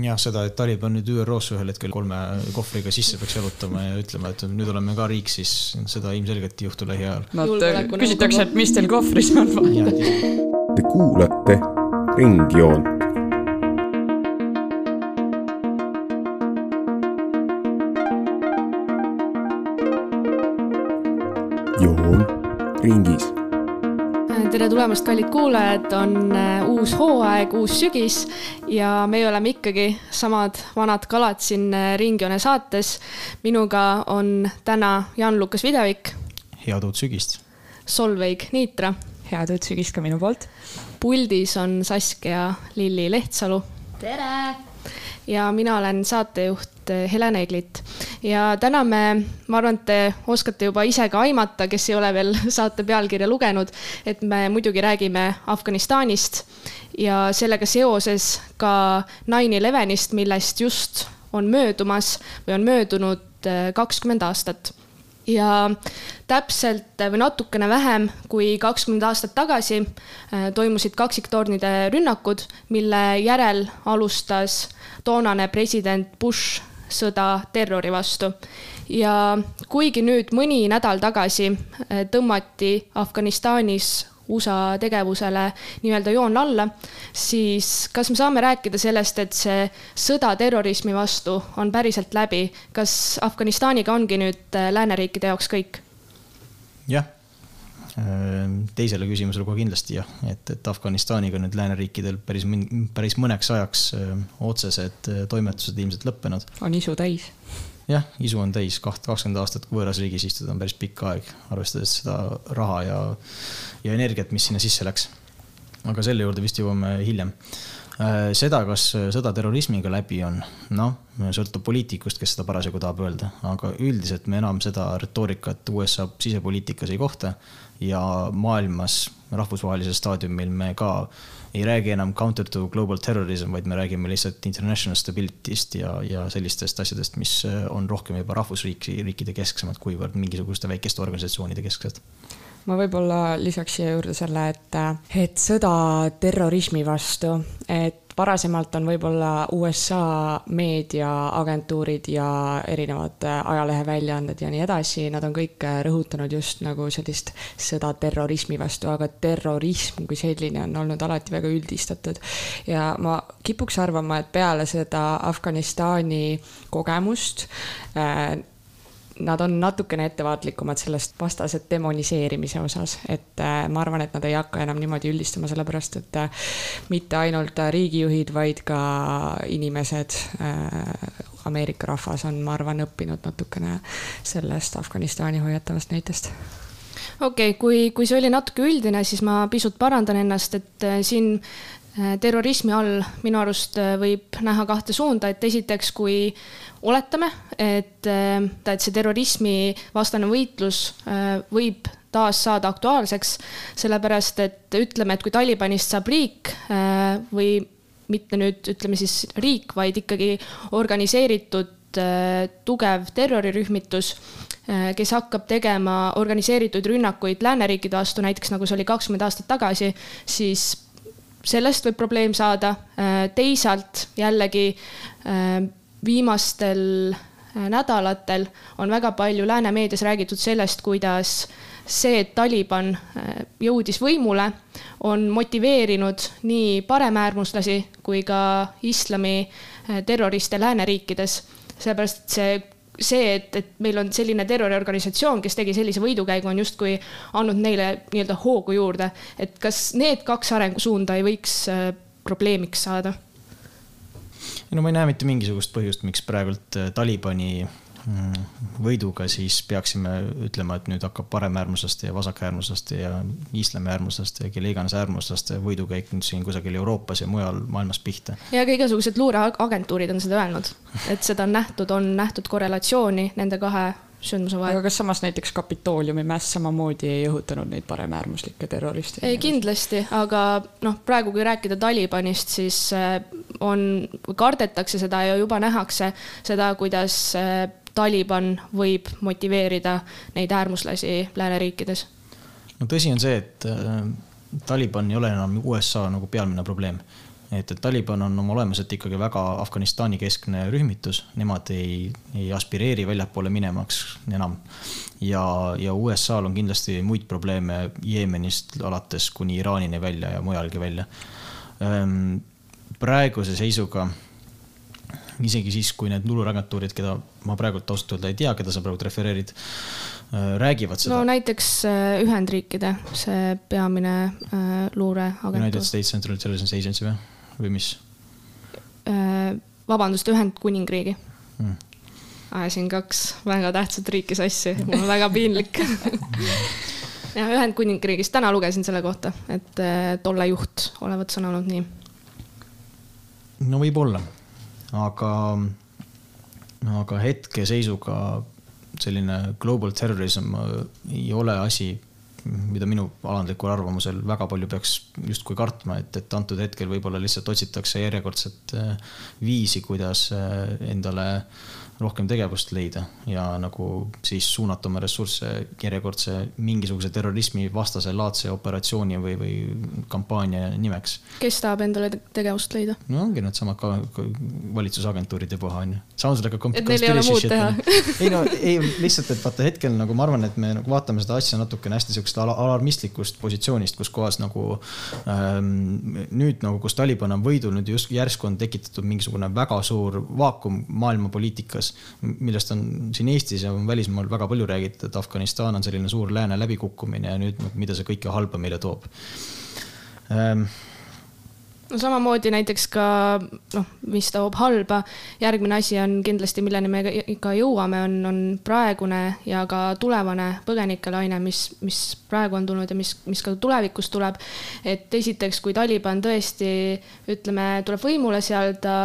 jah, seda, et Taliban nüüd ÜRO-sse ühel hetkel kolme kohvriga sisse peaks jalutama ja ütlema, et nüüd oleme ka riik, siis seda ilmselgelt ei juhtu lähiajal. Nad küsitakse, et mis teil kohvris on. Te kuulate Ringjoont. Tere tulemast, kallid kuulajad, on äh, uus hooaeg, uus sügis ja meie oleme ikkagi samad vanad kalad siin äh, Ringjoone saates. minuga on täna Jan-Lukas Videvik. head uut sügist. Solveig Niitra. head uut sügist ka minu poolt. puldis on Saskia Lilli Lehtsalu. tere ja mina olen saatejuht eh, Helen Eglit. ja täna me, ma arvan, et te oskate juba ise ka aimata, kes ei ole veel saate pealkirja lugenud, et me muidugi räägime Afganistanist ja sellega seoses ka nine elevenist, millest just on möödumas või on möödunud eh, kakskümmend aastat ja täpselt või natukene vähem kui kakskümmend aastat tagasi toimusid kaksiktornide rünnakud, mille järel alustas toonane president Bush sõda terrori vastu. ja kuigi nüüd mõni nädal tagasi äh, tõmmati Afganistanis USA tegevusele nii-öelda joon alla, siis kas me saame rääkida sellest, et see sõda terrorismi vastu on päriselt läbi, kas Afganistaniga ongi nüüd äh, lääneriikide jaoks kõik? jah, teisele küsimusele kohe kindlasti jah, et, et Afganistaniga nüüd lääneriikidel päris, päris mõneks ajaks äh, otsesed toimetused ilmselt lõppenud. on isu täis jah, isu on täis, kaht, kakskümmend aastat võõras riigis istuda on päris pikk aeg, arvestades seda raha ja, ja energiat, mis sinna sisse läks. aga selle juurde vist jõuame hiljem. Äh, seda, kas sõda terrorismiga läbi on, noh, sõltub poliitikust, kes seda parasjagu tahab öelda, aga üldiselt me enam seda retoorikat USA sisepoliitikas ei kohta ja maailmas rahvusvahelisel staadiumil me ka ei räägi enam counter to global terrorism, vaid me räägime lihtsalt international stability'st ja, ja sellistest asjadest, mis äh, on rohkem juba rahvusriiki, riikide kesksemad, kuivõrd mingisuguste väikeste organisatsioonide kesksed. Ma võib-olla lisaks siia juurde selle, et, et sõda terrorismi vastu, et varasemalt on võib-olla USA meediaagentuurid ja erinevad ajaleheväljaanded ja nii edasi, nad on kõik rõhutanud just nagu sellist sõda terrorismi vastu, aga terrorism kui selline on olnud alati väga üldistatud. ja ma kipuks arvama, et peale seda Afganistani kogemust äh, nad on natukene ettevaatlikumad sellest vastase demoniseerimise osas, et äh, ma arvan, et nad ei hakka enam niimoodi üldistama, sellepärast et äh, mitte ainult riigijuhid, vaid ka inimesed, äh, Ameerika rahvas on, ma arvan, õppinud natukene sellest Afganistani hoiatavast näitest. Okei okay,, kui, kui see oli natuke üldine, siis ma pisut parandan ennast, et siin terrorismi all minu arust võib näha kahte suunda, et esiteks, kui oletame, et, äh, et see terrorismivastane võitlus äh, võib taas saada aktuaalseks, sellepärast et ütleme, et kui Talibanist saab riik äh, või mitte nüüd ütleme siis riik, vaid ikkagi organiseeritud tugev terrorirühmitus, kes hakkab tegema organiseeritud rünnakuid lääneriikide vastu, näiteks nagu see oli kakskümmend aastat tagasi, siis sellest võib probleem saada. teisalt jällegi viimastel äh, nädalatel on väga palju lääne meedias räägitud sellest, kuidas see, et Taliban äh, jõudis võimule, on motiveerinud nii paremäärmuslasi kui ka islami äh, terroriste lääneriikides. sellepärast, et see, see, et, et meil on selline terroriorganisatsioon, kes tegi sellise võidukäigu, on justkui andnud neile nii-öelda hoogu juurde. et kas need kaks arengusuunda ei võiks probleemiks saada no ma ei näe mitte mingisugust põhjust, miks praegult äh, Talibani võiduga siis peaksime ütlema, et nüüd hakkab paremäärmuslaste ja vasakäärmuslaste ja islamiäärmuslaste ja kelle iganes äärmuslaste võidukäik nüüd siin kusagil Euroopas ja mujal maailmas pihta. ja ka igasugused luureagentuurid on seda öelnud, et seda on nähtud, on nähtud korrelatsiooni nende kahe sündmuse vahel. aga kas samas näiteks Kapitooliumi mäss samamoodi ei õhutanud neid paremäärmuslikke terroriste? ei, kindlasti, aga noh, praegu kui rääkida Talibanist, siis äh, on, kardetakse seda ja juba nähakse seda, kuidas äh, Taliban võib motiveerida neid äärmuslasi lääneriikides. no tõsi on see, et äh, Taliban ei ole enam USA nagu peamine probleem et, et Taliban on oma olemuselt ikkagi väga Afganistani keskne rühmitus, nemad ei, ei aspireeri väljapoole minemaks enam. ja, ja USA-l on kindlasti muid probleeme Jeemenist alates kuni Iraanini välja ja mujalgi välja. Ehm, praeguse seisuga isegi siis, kui need luureagentuurid, keda ma praegult ausalt öelda ei tea, keda sa praegu refereerid, äh, räägivad seda. no näiteks äh, Ühendriikide see peamine äh, luureagentuur. United States Central Intelligence Agency või, või mis? vabandust, Ühendkuningriigi hmm. ajasin kaks väga tähtsat riiki sassi, mul on väga piinlik jah, Ühendkuningriigis, täna lugesin selle kohta, et tolle juht olevat sõnanud nii. no võib-olla aga, aga hetkeseisuga selline global terrorism ei ole asi, mida minu alandlikul arvamusel väga palju peaks justkui kartma, et, et antud hetkel võib-olla lihtsalt otsitakse järjekordset äh, viisi, kuidas äh, endale rohkem tegevust leida ja nagu siis suunata oma ressursse järjekordse mingisuguse terrorismi vastase laadse operatsiooni või, või kampaania nimeks. kes tahab endale tegevust leida? no ongi needsamad ka, valitsusagentuuride puha on ju. Sounds like a et neil ei ole muud teha ei no, ei lihtsalt, et vaata hetkel nagu ma arvan, et me nagu vaatame seda asja natukene hästi siuksest alarmistlikust positsioonist, kus kohas nagu ähm, nüüd nagu, kus Taliban on võidu, nüüd just järsku on tekitatud mingisugune väga suur vaakum maailma poliitikas millest on siin Eestis ja välismaal väga palju räägitud, et Afganistan on selline suur lääne läbikukkumine ja nüüd, mida see kõike halba meile toob. Ähm, no samamoodi näiteks ka noh, mis toob halba, järgmine asi on kindlasti, milleni me ikka jõuame, on, on praegune ja ka tulevane põgenikelaine, mis, mis praegu on tulnud ja mis, mis ka tulevikus tuleb. et esiteks, kui Taliban tõesti ütleme, tuleb võimule seal, ta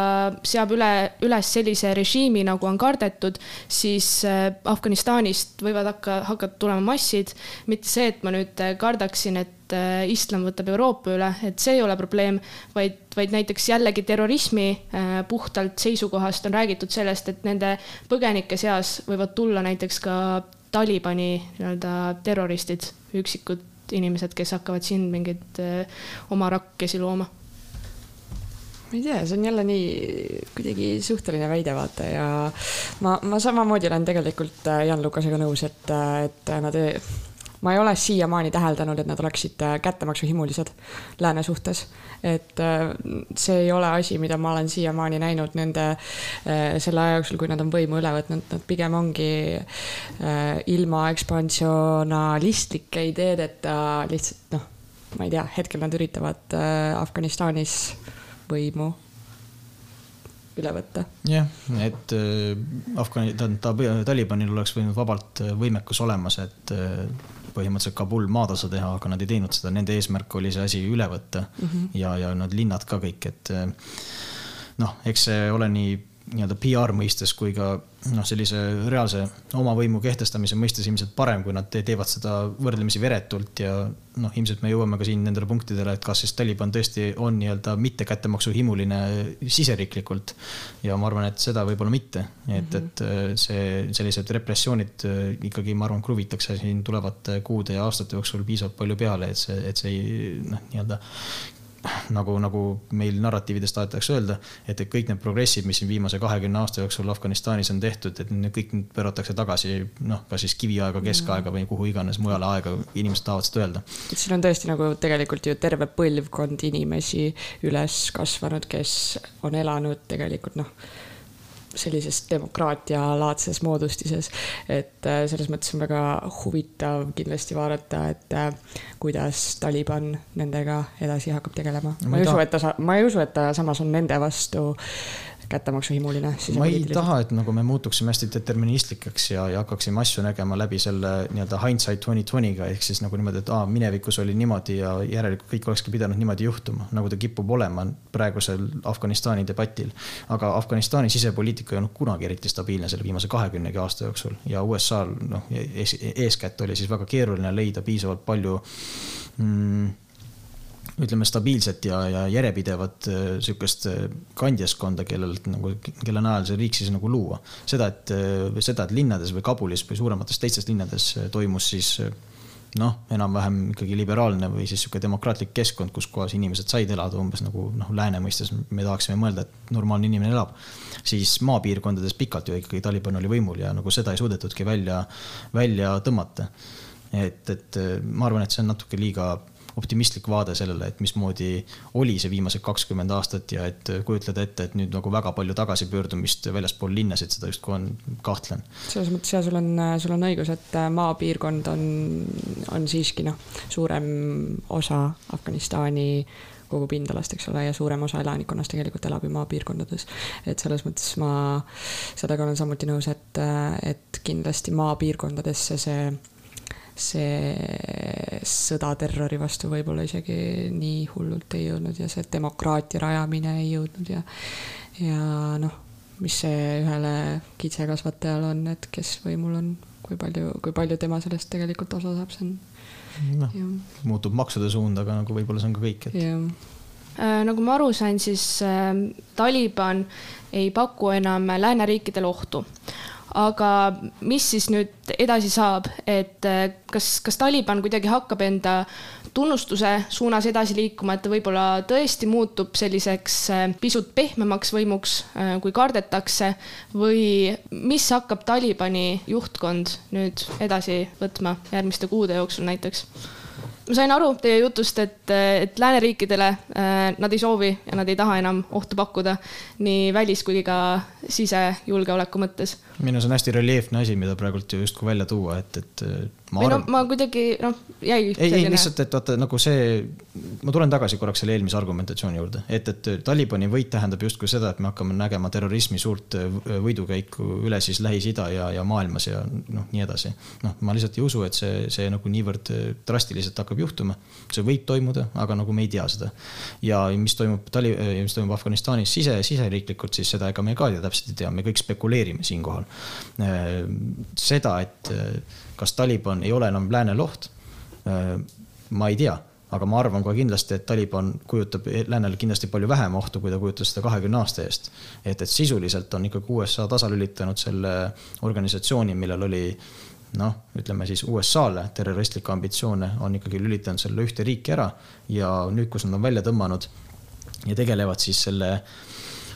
seab üle, üles sellise režiimi, nagu on kardetud, siis äh, Afganistanist võivad hakka, hakata tulema massid, mitte see, et ma nüüd kardaksin, et et äh, islam võtab Euroopa üle, et see ei ole probleem, vaid, vaid näiteks jällegi terrorismi äh, puhtalt seisukohast on räägitud sellest, et nende põgenike seas võivad tulla näiteks ka Talibani nii-öelda terroristid, üksikud inimesed, kes hakkavad siin mingeid äh, oma rakkesi looma. Ma ei tea, see on jälle nii kuidagi suhteline väide, vaata ja ma, ma samamoodi olen tegelikult Jan Lukasega nõus, et, et nad ma ei ole siiamaani täheldanud, et nad oleksid äh, kättemaksuhimulised lääne suhtes. et äh, see ei ole asi, mida ma olen siiamaani näinud nende äh, selle aja jooksul, kui nad on võimu üle võtnud, nad pigem ongi ilma ekspansionistlike ideedeta lihtsalt noh, ma ei tea, hetkel nad üritavad Afganistanis võimu üle võtta. jah, et Afgani-, tähendab, Talibanil oleks võinud vabalt võimekus olemas, et põhimõtteliselt Kabul maatasa teha, aga nad ei teinud seda, nende eesmärk oli see asi üle võtta mm -hmm. ja, ja nad linnad ka kõik, et noh, eks see ole nii nii-öelda PR mõistes kui ka noh, sellise reaalse omavõimu kehtestamise mõistes ilmselt parem, kui nad teevad seda võrdlemisi veretult ja noh, ilmselt me jõuame ka siin nendele punktidele, et kas siis Taliban tõesti on nii-öelda mitte kättemaksuhimuline siseriiklikult. ja ma arvan, et seda võib-olla mitte, et, mhm. et äh, see, sellised repressioonid äh, ikkagi, ma arvan, kruvitakse siin tulevate kuude ja aastate jooksul piisavalt palju peale, et see, et see ei noh, nii-öelda nagu, nagu meil narratiivides tahetakse öelda, et, et kõik need progressid, mis siin viimase kahekümne aasta jooksul Afganistanis on tehtud, et need kõik nüüd pööratakse tagasi noh, kas siis kiviaega, keskaega või kuhu iganes mujale aega, inimesed tahavad seda öelda. et siin on tõesti nagu tegelikult ju terve põlvkond inimesi üles kasvanud, kes on elanud tegelikult noh sellises demokraatialaadses moodustises. et äh, selles mõttes on väga huvitav kindlasti vaadata, et äh, kuidas Taliban nendega edasi hakkab tegelema. ma ei usu, et ta, ma ei usu, et ta samas on nende vastu kättemaksuhimuline. ma ei taha, et nagu me muutuksime hästi deterministlikeks ja, ja hakkaksime asju nägema läbi selle nii-öelda hindsight twenty twenty'ga ehk siis nagu niimoodi, et aa, minevikus oli niimoodi ja järelikult kõik olekski pidanud niimoodi juhtuma, nagu ta kipub olema praegusel Afganistani debatil. aga Afganistani sisepoliitika ei olnud kunagi eriti stabiilne selle viimase kahekümnegi aasta jooksul ja USA-l noh, eeskätt oli siis väga keeruline leida piisavalt palju mm, ütleme, stabiilset ja, ja järjepidevat äh, sihukest äh, kandjaskonda, kellel nagu, kelle najal see riik siis nagu luua. seda, et, äh, seda, et linnades või Kabulis või suuremates teistes linnades toimus siis noh, enam-vähem ikkagi liberaalne või siis sihuke demokraatlik keskkond, kus kohas inimesed said elada umbes nagu noh, lääne mõistes me tahaksime mõelda, et normaalne inimene elab. siis maapiirkondades pikalt ju ikkagi Taliban oli võimul ja nagu seda ei suudetudki välja, välja tõmmata. et, et ma arvan, et see on natuke liiga optimistlik vaade sellele, et mismoodi oli see viimased kakskümmend aastat ja et kujutleda ette, et nüüd nagu väga palju tagasipöördumist väljaspool linnasid, seda justkui on, kahtlen. selles mõttes ja sul on, sul on õigus, et maapiirkond on, on siiski noh, suurem osa Afganistani kogu pindalast, eks ole, ja suurem osa elanikkonnast tegelikult elab ju maapiirkondades. et selles mõttes ma sellega olen samuti nõus, et, et kindlasti maapiirkondadesse see see sõda terrori vastu võib-olla isegi nii hullult ei jõudnud ja see demokraatia rajamine ei jõudnud ja, ja noh, mis see ühele kitsekasvatajal on, et kes võimul on, kui palju, kui palju tema sellest tegelikult osa saab, see on. noh, muutub maksude suund, aga nagu võib-olla see on ka kõik, et. Äh, nagu ma aru sain, siis äh, Taliban ei paku enam lääneriikidele ohtu aga mis siis nüüd edasi saab, et eh, kas, kas Taliban kuidagi hakkab enda tunnustuse suunas edasi liikuma, et ta võib-olla tõesti muutub selliseks eh, pisut pehmemaks võimuks, eh, kui kardetakse või mis hakkab Talibani juhtkond nüüd edasi võtma järgmiste kuude jooksul näiteks? Ma sain aru teie jutust, et, et lääneriikidele nad ei soovi ja nad ei taha enam ohtu pakkuda nii välis kui ka sisejulgeoleku mõttes. Minu arust on hästi reljeefne asi, mida praegult ju justkui välja tuua, et, et ma või arvan. no ma kuidagi noh, jäi. ei, ei lihtsalt, et vaata nagu see, ma tulen tagasi korraks selle eelmise argumentatsiooni juurde, et, et Talibani võit tähendab justkui seda, et me hakkame nägema terrorismi suurt võidukäiku üle siis Lähis-Ida ja, ja maailmas ja noh, nii edasi. noh, ma lihtsalt ei usu, et see, see nagu niivõrd drastiliselt hakkab juhtuma. see võib toimuda, aga nagu me ei tea seda. ja mis toimub Tali-, mis toimub Afganistanis sise, siseriiklikult, siis seda ega me ka täpselt ei tea, me kõik spekuleerime siinkohal Äh, seda, et äh, kas Taliban ei ole enam lääne loht, äh, ma ei tea aga ma arvan kohe kindlasti, et Taliban kujutab läänele kindlasti palju vähem ohtu, kui ta kujutas seda kahekümne aasta eest. et, et sisuliselt on ikkagi USA tasalülitanud selle organisatsiooni, millel oli noh, ütleme siis USA-le terroristlikke ambitsioone, on ikkagi lülitanud selle ühte riiki ära ja nüüd, kus nad on välja tõmmanud ja tegelevad siis selle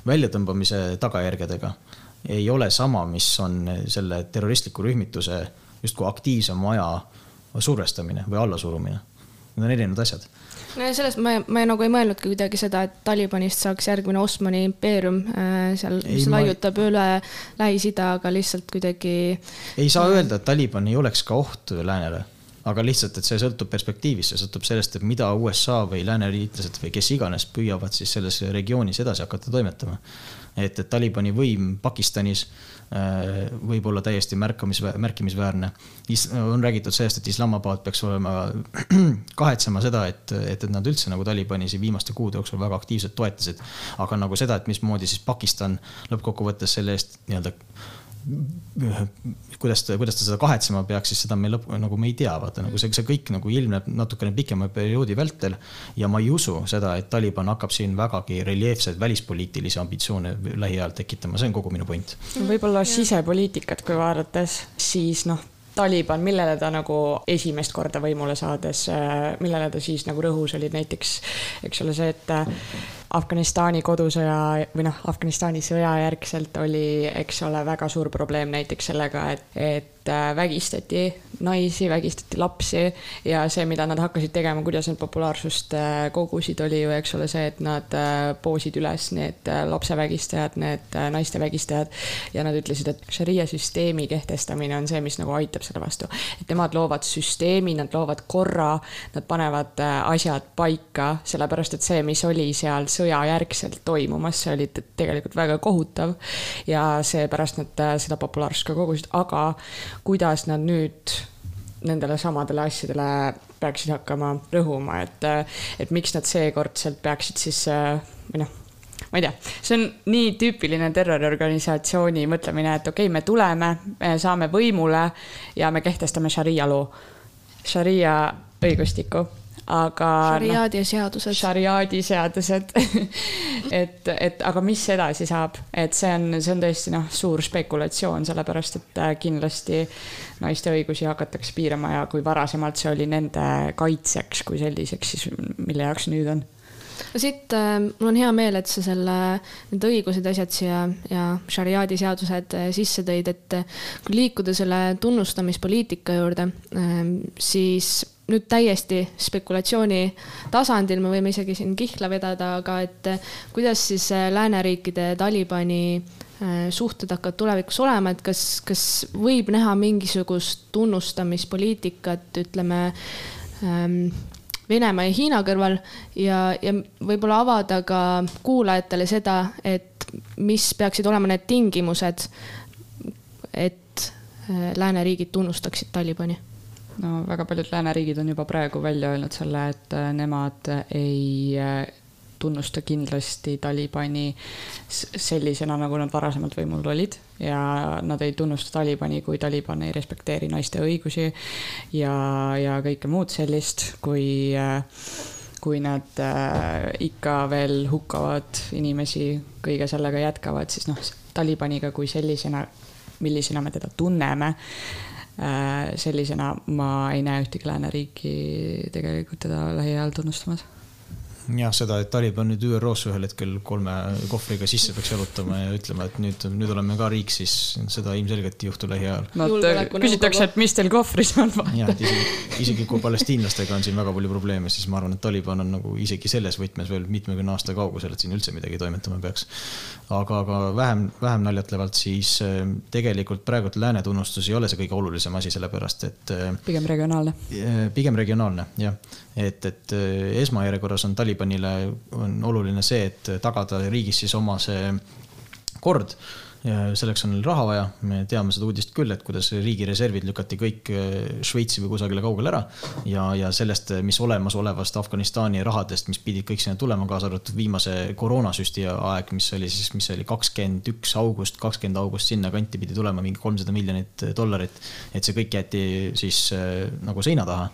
väljatõmbamise tagajärgedega ei ole sama, mis on selle terroristliku rühmituse justkui aktiivse maja survestamine või allasurumine. Need on erinevad asjad no ja sellest ma, ma nagu ei mõelnudki kuidagi seda, et Talibanist saaks järgmine Osmani impeerium äh, seal, mis ei, laiutab ma... üle Lähis-Ida, aga lihtsalt kuidagi. ei saa öelda, et Taliban ei oleks ka oht läänele, aga lihtsalt, et see sõltub perspektiivist, see sõltub sellest, et mida USA või lääneliitlased või kes iganes püüavad siis selles regioonis edasi hakata toimetama et, et Talibani võim Pakistanis võib olla täiesti märkamis, märkimisväärne. on räägitud sellest, et Islamabad peaks olema, kahetsema seda, et, et, et nad üldse nagu Talibani siin viimaste kuude jooksul väga aktiivselt toetasid. aga nagu seda, et mismoodi siis Pakistan lõppkokkuvõttes selle eest nii-öelda kuidas ta, kuidas ta seda kahetsema peaks, siis seda me lõpp, nagu me ei tea, vaata nagu see, see kõik nagu ilmneb natukene pikema perioodi vältel. ja ma ei usu seda, et Taliban hakkab siin vägagi reljeefseid välispoliitilisi ambitsioone lähiajal tekitama, see on kogu minu point. võib-olla sisepoliitikat, kui vaadates, siis noh, Taliban, millele ta nagu esimest korda võimule saades, millele ta siis nagu rõhus oli näiteks, eks ole, see, et Afganistani kodusõja või noh, Afganistani sõja järgselt oli, eks ole, väga suur probleem näiteks sellega, et, et äh, vägistati naisi, vägistati lapsi ja see, mida nad hakkasid tegema, kuidas nad populaarsust äh, kogusid, oli ju, eks ole, see, et nad äh, poosid üles need lapsevägistajad, need naiste vägistajad ja nad ütlesid, et šaria süsteemi kehtestamine on see, mis nagu aitab selle vastu. et nemad loovad süsteemi, nad loovad korra, nad panevad asjad paika, sellepärast et see, mis oli seal sõjajärgselt toimumas, see oli tegelikult väga kohutav. ja seepärast nad äh, seda populaarsust ka kogusid, aga kuidas nad nüüd nendele samadele asjadele peaksid hakkama rõhuma, et, äh, et miks nad seekordselt peaksid siis äh, või noh ma ei tea, see on nii tüüpiline terroriorganisatsiooni mõtlemine, et okei okay,, me tuleme, me saame võimule ja me kehtestame šaria loo, šaria õigustiku aga šariaadi no, seadused. šariaadi seadused. Et, et aga mis edasi saab, et see on, see on tõesti noh, suur spekulatsioon, sellepärast et äh, kindlasti naiste õigusi hakatakse piirama ja kui varasemalt see oli nende kaitseks kui selliseks, siis mille jaoks nüüd on? No siit äh, mul on hea meel, et sa selle, need õigused, asjad siia ja šariaadi seadused äh, sisse tõid, et äh, kui liikuda selle tunnustamispoliitika juurde äh,, siis nüüd täiesti spekulatsiooni tasandil, me võime isegi siin kihla vedada, aga et äh, kuidas siis äh, lääneriikide Talibani äh, suhted hakkavad tulevikus olema, et kas, kas võib näha mingisugust tunnustamispoliitikat, ütleme ähm, Venemaa ja Hiina kõrval ja, ja võib-olla avada ka kuulajatele seda, et mis peaksid olema need tingimused, et lääneriigid tunnustaksid Talibani no väga paljud lääneriigid on juba praegu välja öelnud selle, et äh, nemad ei äh, tunnusta kindlasti Talibani sellisena, nagu nad varasemalt võimul olid. Ja nad ei tunnusta Talibani, kui Taliban ei respekteeri naiste õigusi ja, ja kõike muud sellist, kui kui nad äh, ikka veel hukkavad inimesi, kõige sellega jätkavad, siis noh, Talibaniga kui sellisena, millisena me teda tunneme äh,, sellisena ma ei näe ühtegi lääneriiki tegelikult teda lähiajal tunnustamas jah, seda, et Taliban nüüd ÜRO-sse ühel hetkel kolme kohvriga sisse peaks jalutama ja ütlema, et nüüd, nüüd oleme ka riik, siis seda ilmselgelt ei juhtu lähiajal. Nad küsitakse, et mis teil kohvris on. jah, et isegi, isegi kui palestiinlastega on siin väga palju probleeme, siis ma arvan, et Taliban on nagu isegi selles võtmes veel mitmekümne aasta kaugusel, et siin üldse midagi toimetama peaks. aga, aga vähem, vähem naljatlevalt, siis äh, tegelikult praegult lääne tunnustus ei ole see kõige olulisem asi, sellepärast et. Äh, pigem regionaalne. pigem regionaalne, jah et, et äh, esmajärjekorras on Talibanile on oluline see, et tagada riigis siis oma see kord. ja selleks on neil raha vaja, me teame seda uudist küll, et kuidas riigi reservid lükati kõik äh, Šveitsi või kusagile kaugele ära. ja, ja sellest, mis olemasolevast Afganistani rahadest, mis pidid kõik sinna tulema, kaasa arvatud viimase koroonasüsti aeg, mis oli siis, mis oli kakskümmend üks august, kakskümmend august sinnakanti pidi tulema mingi kolmsada miljonit dollarit. et see kõik jäeti siis äh, nagu seina taha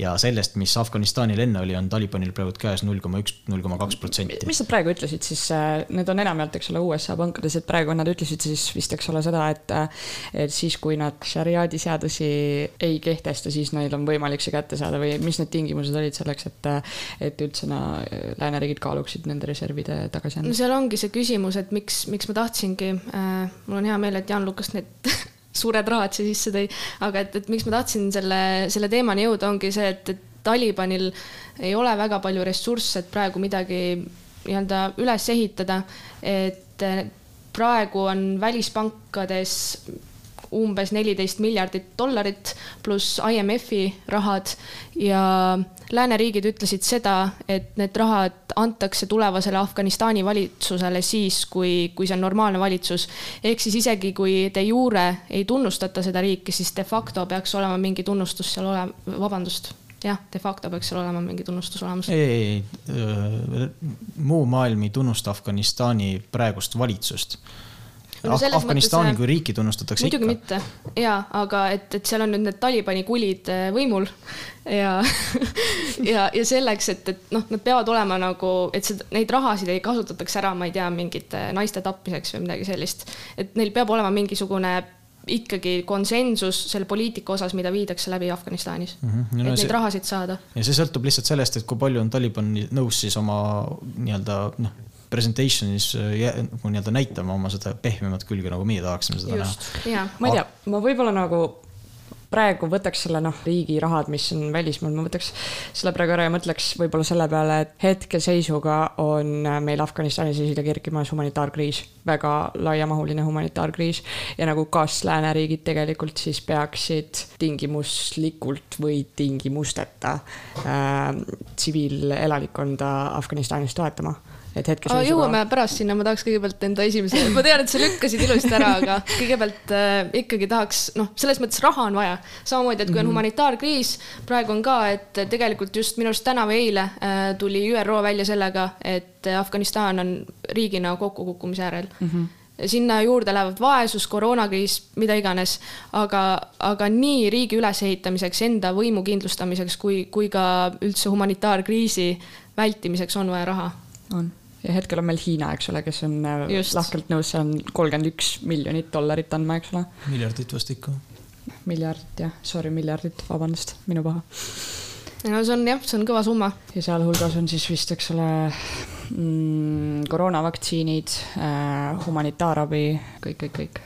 ja sellest, mis Afganistanil enne oli, on Talibanil praegu käes null koma üks, null koma kaks protsenti. mis nad praegu ütlesid siis, äh, need on enamjaolt, eks ole, USA pankades, et praegu nad ütlesid siis vist, eks ole, seda, et äh, et siis, kui nad šariaadi seadusi ei kehtesta, siis neil on võimalik see kätte saada või mis need tingimused olid selleks, et äh, et üldse no, lääneriigid kaaluksid nende reservide tagasiandmist? no seal ongi see küsimus, et miks, miks ma tahtsingi äh,, mul on hea meel, et Jaan Lukas need suured rahad siia sisse tõi, aga et, et miks ma tahtsin selle, selle teemani jõuda, ongi see, et, et Talibanil ei ole väga palju ressursse, et praegu midagi nii-öelda üles ehitada, et praegu on välispankades umbes neliteist miljardit dollarit pluss IMF-i rahad ja lääneriigid ütlesid seda, et need rahad antakse tulevasele Afganistani valitsusele siis, kui, kui see on normaalne valitsus. ehk siis isegi kui de jure ei tunnustata seda riiki, siis de facto peaks olema mingi tunnustus seal olema, vabandust jah, de facto peaks seal olema mingi tunnustus olemas. ei, ei, ei, muu maailm ei tunnusta Afganistani praegust valitsust no, Afganistani kui riiki tunnustatakse muidugi ikka. mitte ja, aga et, et seal on nüüd need Talibani kulid eh, võimul ja ja, ja selleks, et, et noh, nad peavad olema nagu, et seda, neid rahasid ei kasutataks ära, ma ei tea, mingite naiste tapmiseks või midagi sellist. et neil peab olema mingisugune ikkagi konsensus selle poliitika osas, mida viidakse läbi Afganistanis mm. -hmm. No, et see, neid rahasid saada. ja see sõltub lihtsalt sellest, et kui palju on Taliban nõus siis oma nii-öelda noh, presentation'is äh, nagu nii-öelda näitama oma seda pehmemat külge, nagu meie tahaksime seda näha. ma ei tea, ma võib-olla nagu praegu võtaks selle noh, riigi rahad, mis on välismaal, ma võtaks selle praegu ära ja mõtleks võib-olla selle peale, et hetkeseisuga on meil Afganistanis esile kerkimas humanitaarkriis, väga laiamahuline humanitaarkriis. Ja nagu kas lääneriigid tegelikult siis peaksid tingimuslikult või tingimusteta äh, tsiviilelanikkonda äh, Afganistanis toetama et hetkeseisuga. jõuame pärast sinna, ma tahaks kõigepealt enda esimese, ma tean, et sa lükkasid ilusti ära, aga kõigepealt äh, ikkagi tahaks, noh, selles mõttes raha on vaja. samamoodi, et kui on -hmm. humanitaarkriis, praegu on ka, et tegelikult just minu arust täna või eile äh, tuli ÜRO välja sellega, et Afganistan on riigina kokkukukkumise äärel mm. -hmm sinna juurde lähevad vaesus, koroonakriis, mida iganes, aga, aga nii riigi ülesehitamiseks, enda võimu kindlustamiseks kui, kui ka üldse humanitaarkriisi vältimiseks on vaja raha. on ja hetkel on meil Hiina, eks ole, kes on äh, Just. lahkelt nõus, see on kolmkümmend üks miljonit dollarit andma, eks ole. miljardit vast ikka. miljardit jah, sorry, miljardit, vabandust, minu paha. no see on jah, see on kõva summa. ja sealhulgas on siis vist, eks ole mm,, koroonavaktsiinid äh,, humanitaarabi, kõik, kõik, kõik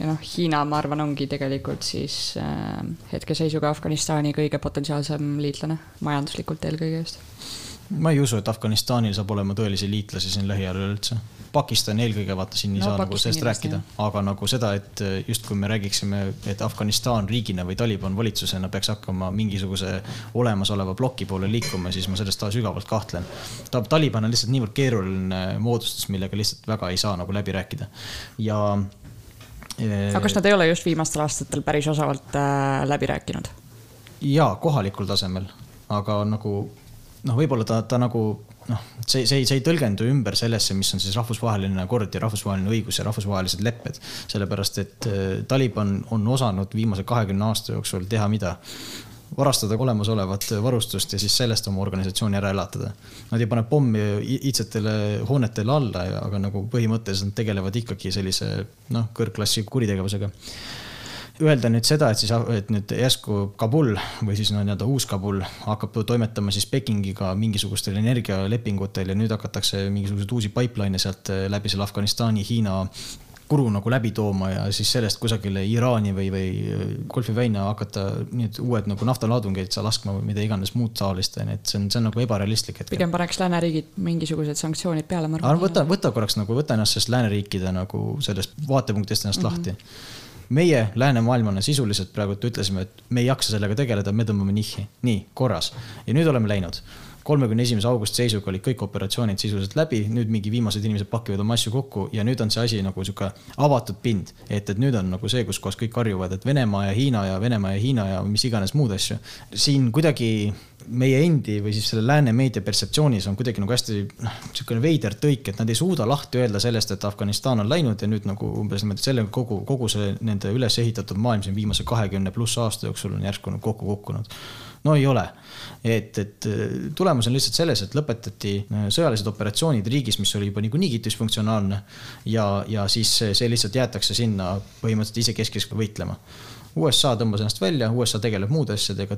ja noh, Hiina, ma arvan, ongi tegelikult siis äh, hetkeseisuga Afganistani kõige potentsiaalsem liitlane, majanduslikult eelkõige just ma ei usu, et Afganistanil saab olema tõelisi liitlasi siin lähiajal üleüldse. Pakistan eelkõige vaata siin ei no, saa nagu sellest rääkida, aga nagu seda, et justkui me räägiksime, et Afganistan riigina või Taliban valitsusena peaks hakkama mingisuguse olemasoleva ploki poole liikuma, siis ma sellest sügavalt kahtlen. Taliban on lihtsalt niivõrd keeruline moodustus, millega lihtsalt väga ei saa nagu läbi rääkida ja. aga kas nad ei ole just viimastel aastatel päris osavalt äh, läbi rääkinud? jaa, kohalikul tasemel, aga nagu noh, võib-olla ta, ta nagu noh, see, see, see ei tõlgendu ümber sellesse, mis on siis rahvusvaheline kord ja rahvusvaheline õigus ja rahvusvahelised lepped. sellepärast, et äh, Taliban on osanud viimase kahekümne aasta jooksul teha mida? varastada olemasolevat varustust ja siis sellest oma organisatsiooni ära elatada. Nad ei pane pommi iidsetele hoonetele alla, aga nagu põhimõtteliselt nad tegelevad ikkagi sellise noh, kõrgklassi kuritegevusega öelda nüüd seda, et siis, et nüüd järsku Kabul või siis no nii-öelda uus Kabul hakkab toimetama siis Pekingiga mingisugustel energialepingutel ja nüüd hakatakse mingisuguseid uusi pipeline'e sealt eh, läbi selle Afganistani, Hiina kuru nagu läbi tooma ja siis sellest kusagile Iraani või, või Golfi väina hakata need uued nagu naftalaadungeid seal laskma või mida iganes muud taolist, onju, et see on, see on nagu ebarealistlik hetkel. pigem paneks lääneriigid mingisugused sanktsioonid peale, ma arvan. võta, võta korraks nagu, võta ennast sellest lääneriikide nagu sellest vaatepunktist ennast mm -hmm. lahti meie läänemaailmana sisuliselt praegu ütlesime, et me ei jaksa sellega tegeleda, me tõmbame nihhi. nii, korras. ja nüüd oleme läinud. kolmekümne esimese augusti seisuga olid kõik operatsioonid sisuliselt läbi, nüüd mingi viimased inimesed pakivad oma asju kokku ja nüüd on see asi nagu sihuke avatud pind. et, et nüüd on nagu see, kus kohas kõik harjuvad, et Venemaa ja Hiina ja Venemaa ja Hiina ja mis iganes muud asju. siin kuidagi meie endi või siis selle lääne meedia pertseptsioonis on kuidagi nagu hästi noh, niisugune veider tõik, et nad ei suuda lahti öelda sellest, et Afganistan on läinud ja nüüd nagu umbes niimoodi sellega kogu, kogu see nende üles ehitatud maailm siin viimase kahekümne pluss aasta jooksul on järsku nagu kokku kukkunud. no ei ole, et, et tulemus on lihtsalt selles, et lõpetati sõjalised operatsioonid riigis, mis oli juba niikuinii disfunktsionaalne ja, ja siis see lihtsalt jäetakse sinna põhimõtteliselt isekeskis võitlema. USA tõmbas ennast välja, USA tegeleb muude asjadega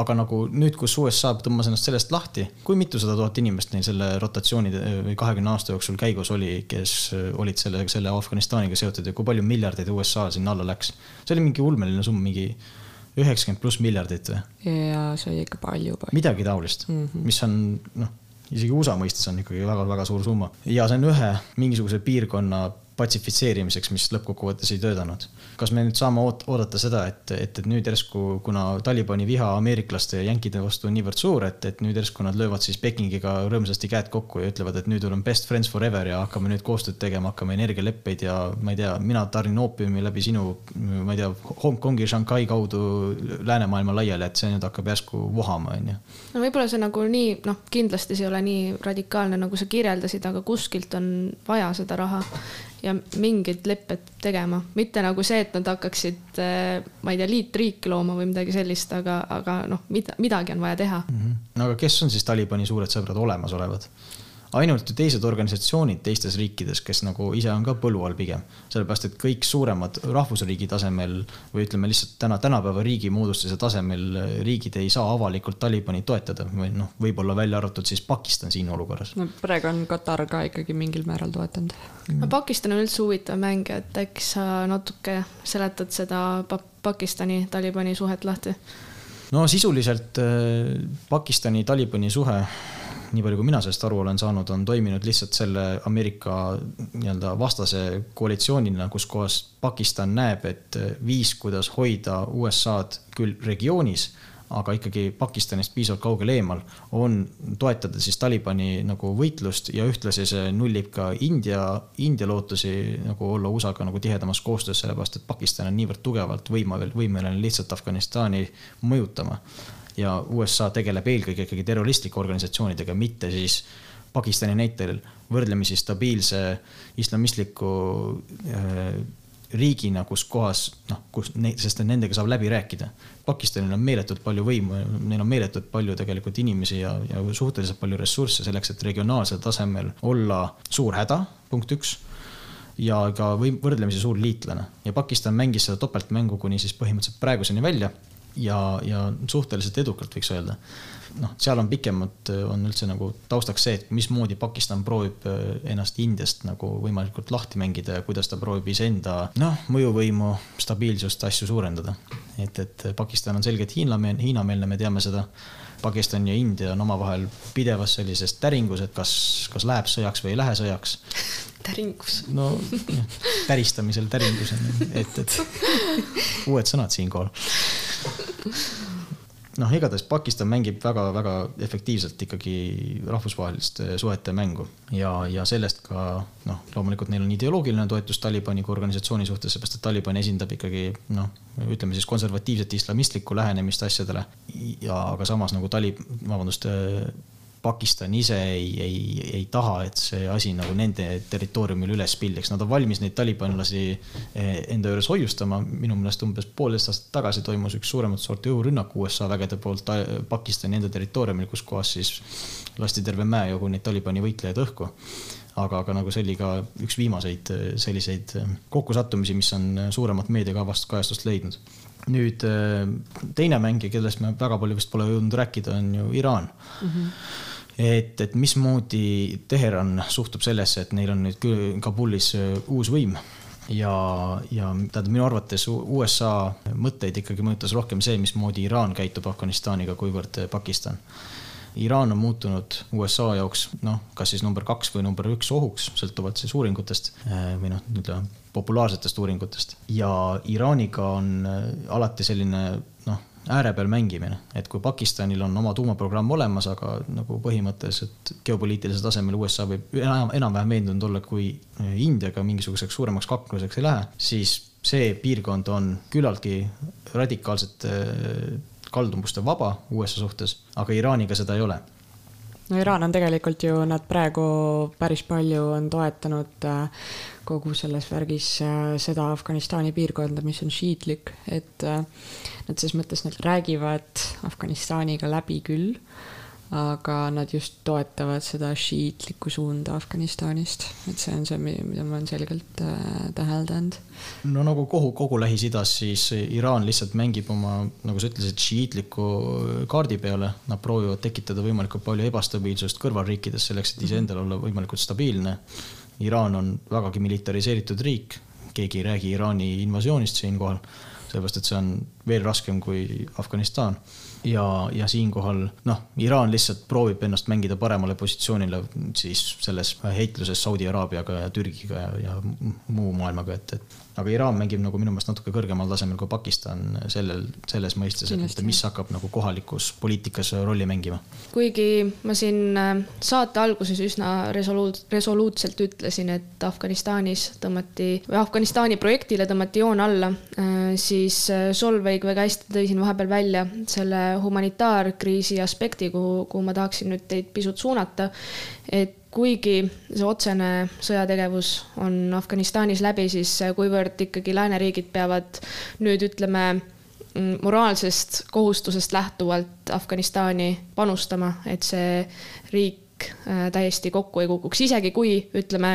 aga nagu nüüd, kus USA tõmbas ennast sellest lahti, kui mitusada tuhat inimest neil selle rotatsiooni või kahekümne aasta jooksul käigus oli, kes olid selle, selle Afganistaniga seotud ja kui palju miljardeid USA sinna alla läks? see oli mingi ulmeline summa, mingi üheksakümmend pluss miljardit või? ja see oli ikka palju, palju.. midagi taolist mm, -hmm. mis on noh, isegi USA mõistes on ikkagi väga-väga suur summa ja see on ühe mingisuguse piirkonna patsifitseerimiseks, mis lõppkokkuvõttes ei töötanud. Kas me nüüd saame oot-, oodata seda, et, et, et nüüd järsku, kuna Talibani viha ameeriklaste ja jänkide vastu on niivõrd suur, et, et nüüd järsku nad löövad siis Pekingiga rõõmsasti käed kokku ja ütlevad, et nüüd oleme best friends forever ja hakkame nüüd koostööd tegema, hakkame energialeppeid ja ma ei tea, mina tarnin oopiumi läbi sinu, ma ei tea, Hongkongi, Shanghai kaudu läänemaailma laiali, et see nüüd hakkab järsku vohama, on ju. no võib-olla see nagu nii, noh, kindlasti see ei ole nii radikaalne, nagu sa kirjeldasid, aga kuskilt on vaja seda raha ja mingeid lepped tegema, mitte nagu see, et nad hakkaksid, eh, ma ei tea, liitriiki looma või midagi sellist, aga, aga noh, mida, midagi on vaja teha mm. -hmm. no aga kes on siis Talibani suured sõbrad olemasolevad? Ainult teised organisatsioonid teistes riikides, kes nagu ise on ka põlu all pigem. sellepärast, et kõik suuremad rahvusriigi tasemel või ütleme lihtsalt täna, tänapäeva riigi moodustuse tasemel riigid ei saa avalikult Talibani toetada või noh, võib-olla välja arvatud siis Pakistan siin olukorras. no praegu on Katar ka ikkagi mingil määral toetanud. no Pakistan on üldse huvitav mäng, et äkki sa natuke seletad seda Pakistani, Talibani suhet lahti? no sisuliselt äh, Pakistani, Talibani suhe nii palju, kui mina sellest aru olen saanud, on toiminud lihtsalt selle Ameerika nii-öelda vastase koalitsioonina, kus kohas Pakistan näeb, et viis, kuidas hoida USA-d küll regioonis, aga ikkagi Pakistanist piisavalt kaugel eemal, on toetada siis Talibani nagu võitlust ja ühtlasi see nullib ka India, India lootusi nagu olla USA-ga nagu tihedamas koostöös, sellepärast et Pakistan on niivõrd tugevalt võima, võimeline lihtsalt Afganistani mõjutama ja USA tegeleb eelkõige ikkagi terroristlike organisatsioonidega, mitte siis Pakistani näitel võrdlemisi stabiilse islamistliku äh, riigina, kus kohas noh, kus sest nendega saab läbi rääkida. Pakistanil on meeletult palju võimu, neil on meeletult palju tegelikult inimesi ja, ja suhteliselt palju ressursse selleks, et regionaalsel tasemel olla suur häda, punkt üks ja ka võrdlemisi suur liitlane ja Pakistan mängis seda topeltmängu kuni siis põhimõtteliselt praeguseni välja ja, ja suhteliselt edukalt, võiks öelda noh, seal on pikemalt, on üldse nagu taustaks see, et mismoodi Pakistan proovib äh, ennast Indiast nagu võimalikult lahti mängida ja kuidas ta proovib iseenda noh, mõjuvõimu, stabiilsust, asju suurendada. et, et Pakistan on selgelt hiinlameelne, hiinameelne, me teame seda. Pakistan ja India on omavahel pidevas sellises täringus, et kas, kas läheb sõjaks või ei lähe sõjaks. täringus. no täristamisel täringus on et, et uued sõnad siinkohal noh, igatahes Pakistan mängib väga-väga efektiivselt ikkagi rahvusvahelist suhete mängu ja, ja sellest ka noh, loomulikult neil on ideoloogiline toetus Talibani kui organisatsiooni suhtes, seepärast et Taliban esindab ikkagi noh, ütleme siis konservatiivset islamistlikku lähenemist asjadele. ja aga samas nagu Talib, vabandust Pakistan ise ei, ei, ei taha, et see asi nagu nende territooriumil üles pildiks, nad on valmis neid talibanlasi eh, enda juures hoiustama. minu meelest umbes poolteist aastat tagasi toimus üks suuremat sorti õhurünnak USA vägede poolt Pakistani enda territooriumil, kus kohas siis lasti terve mäejogu neid Talibani võitlejaid õhku aga, aga nagu see oli ka üks viimaseid eh, selliseid eh, kokkusattumisi, mis on suuremat meediakavast kajastust leidnud. nüüd teine mängija, kellest me väga palju vist pole jõudnud rääkida, on ju Iraan mm. -hmm et, et mismoodi Teheran suhtub sellesse, et neil on nüüd Kabulis äh, uus võim ja, ja tähendab minu arvates USA mõtteid ikkagi mõjutas rohkem see, mismoodi Iraan käitub Afganistaniga, kuivõrd äh, Pakistan. Iraan on muutunud USA jaoks noh, kas siis number kaks või number üks ohuks, sõltuvalt siis uuringutest äh, või noh, ütleme populaarsetest uuringutest ja Iraaniga on alati selline noh ääre peal mängimine, et kui Pakistanil on oma tuumaprogramm olemas, aga nagu põhimõtteliselt geopoliitilisel tasemel USA võib enam, enam-vähem veendunud olla, kui Indiaga mingisuguseks suuremaks kakluseks ei lähe, siis see piirkond on küllaltki radikaalsete kaldumuste vaba USA suhtes, aga Iraaniga seda ei ole no Iraan on tegelikult ju, nad praegu päris palju on toetanud äh, kogu selles värgis äh, seda Afganistani piirkonda, mis on šiitlik, et äh, nad selles mõttes, nad räägivad Afganistaniga läbi küll aga nad just toetavad seda šiitlikku suunda Afganistanist, et see on see, mida ma olen selgelt äh, täheldanud. no nagu kogu, kogu Lähis-Idas, siis Iraan lihtsalt mängib oma, nagu sa ütlesid, šiitliku kaardi peale, nad proovivad tekitada võimalikult palju ebastabiilsust kõrvalriikides selleks, et iseendal olla võimalikult stabiilne. Iraan on vägagi militariseeritud riik, keegi ei räägi Iraani invasioonist siinkohal, sellepärast et see on veel raskem kui Afganistan ja, ja siinkohal noh, Iraan lihtsalt proovib ennast mängida paremale positsioonile siis selles heitluses Saudi Araabiaga ja Türgiga ja, ja muu maailmaga, et, et aga Iraan mängib nagu minu meelest natuke kõrgemal tasemel kui Pakistan sellel, selles mõistes, et mis hakkab nagu kohalikus poliitikas rolli mängima. kuigi ma siin äh, saate alguses üsna resoluut-, resoluutselt ütlesin, et Afganistanis tõmmati või Afganistani projektile tõmmati joon alla, äh, siis äh, Solveig väga hästi tõi siin vahepeal välja selle humanitaarkriisi aspekti, kuhu, kuhu ma tahaksin nüüd teid pisut suunata. et kuigi see otsene sõjategevus on Afganistanis läbi, siis kuivõrd ikkagi lääneriigid peavad nüüd ütleme moraalsest kohustusest lähtuvalt Afganistani panustama, et see riik äh, täiesti kokku ei kukuks, isegi kui ütleme,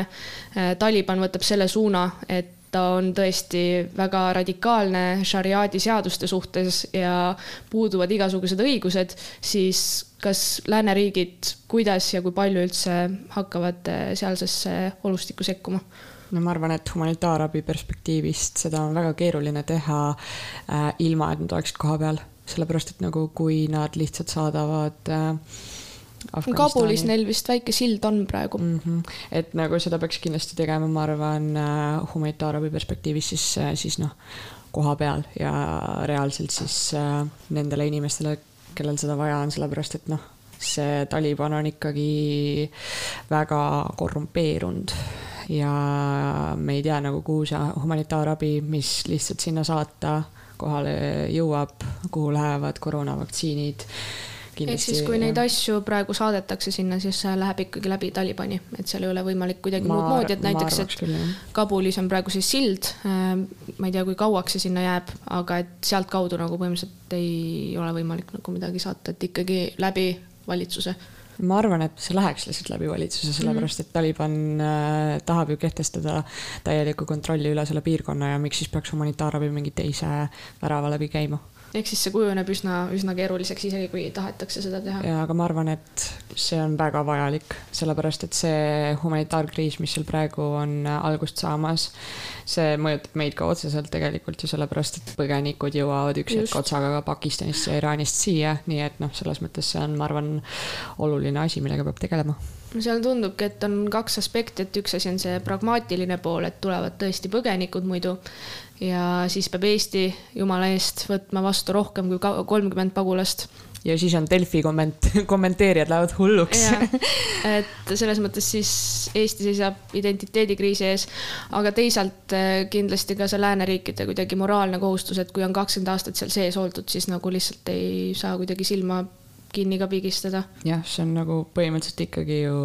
äh, Taliban võtab selle suuna, et ta on tõesti väga radikaalne šariaadi seaduste suhtes ja puuduvad igasugused õigused, siis kas lääneriigid, kuidas ja kui palju üldse hakkavad eh, sealsesse olustikku sekkuma? no ma arvan, et humanitaarabi perspektiivist seda on väga keeruline teha äh, ilma, et nad oleksid kohapeal, sellepärast et nagu kui nad lihtsalt saadavad äh, Kabulis neil vist väike sild on praegu mm. -hmm. et nagu seda peaks kindlasti tegema, ma arvan, äh, humanitaarabi perspektiivis siis, äh, siis noh, koha peal ja reaalselt siis äh, nendele inimestele, kellel seda vaja on, sellepärast et noh, see Taliban on ikkagi väga korrumpeerunud ja me ei tea nagu, kuhu see humanitaarabi, mis lihtsalt sinna saata, kohale jõuab, kuhu lähevad koroonavaktsiinid ehk siis, kui neid asju praegu saadetakse sinna, siis läheb ikkagi läbi Talibani, et seal ei ole võimalik kuidagi muud moodi, et näiteks, et küll, Kabulis on praegu siis sild. Äh, ma ei tea, kui kauaks see sinna jääb, aga et sealtkaudu nagu põhimõtteliselt ei ole võimalik nagu midagi saata, et ikkagi läbi valitsuse. Ma arvan, et see läheks lihtsalt läbi valitsuse, sellepärast et Taliban äh, tahab ju kehtestada täielikku kontrolli üle selle piirkonna ja miks siis peaks humanitaarabi mingi teise värava läbi käima ehk siis see kujuneb üsna, üsna keeruliseks, isegi kui tahetakse seda teha. ja, aga ma arvan, et see on väga vajalik, sellepärast et see humanitaarkriis, mis seal praegu on algust saamas, see mõjutab meid ka otseselt tegelikult ju sellepärast, et põgenikud jõuavad üks hetk otsaga ka Pakistanist ja Iraanist siia, nii et noh, selles mõttes see on, ma arvan, oluline asi, millega peab tegelema seal tundubki, et on kaks aspekti, et üks asi on see pragmaatiline pool, et tulevad tõesti põgenikud muidu ja siis peab Eesti jumala eest võtma vastu rohkem kui kolmkümmend pagulast. ja siis on Delfi komment-, kommenteerijad lähevad hulluks. et selles mõttes siis Eesti seisab identiteedikriisi ees, aga teisalt eh, kindlasti ka see lääneriikide kuidagi moraalne kohustus, et kui on kakskümmend aastat seal sees oldud, siis nagu lihtsalt ei saa kuidagi silma kinni ka pigistada. jah, see on nagu põhimõtteliselt ikkagi ju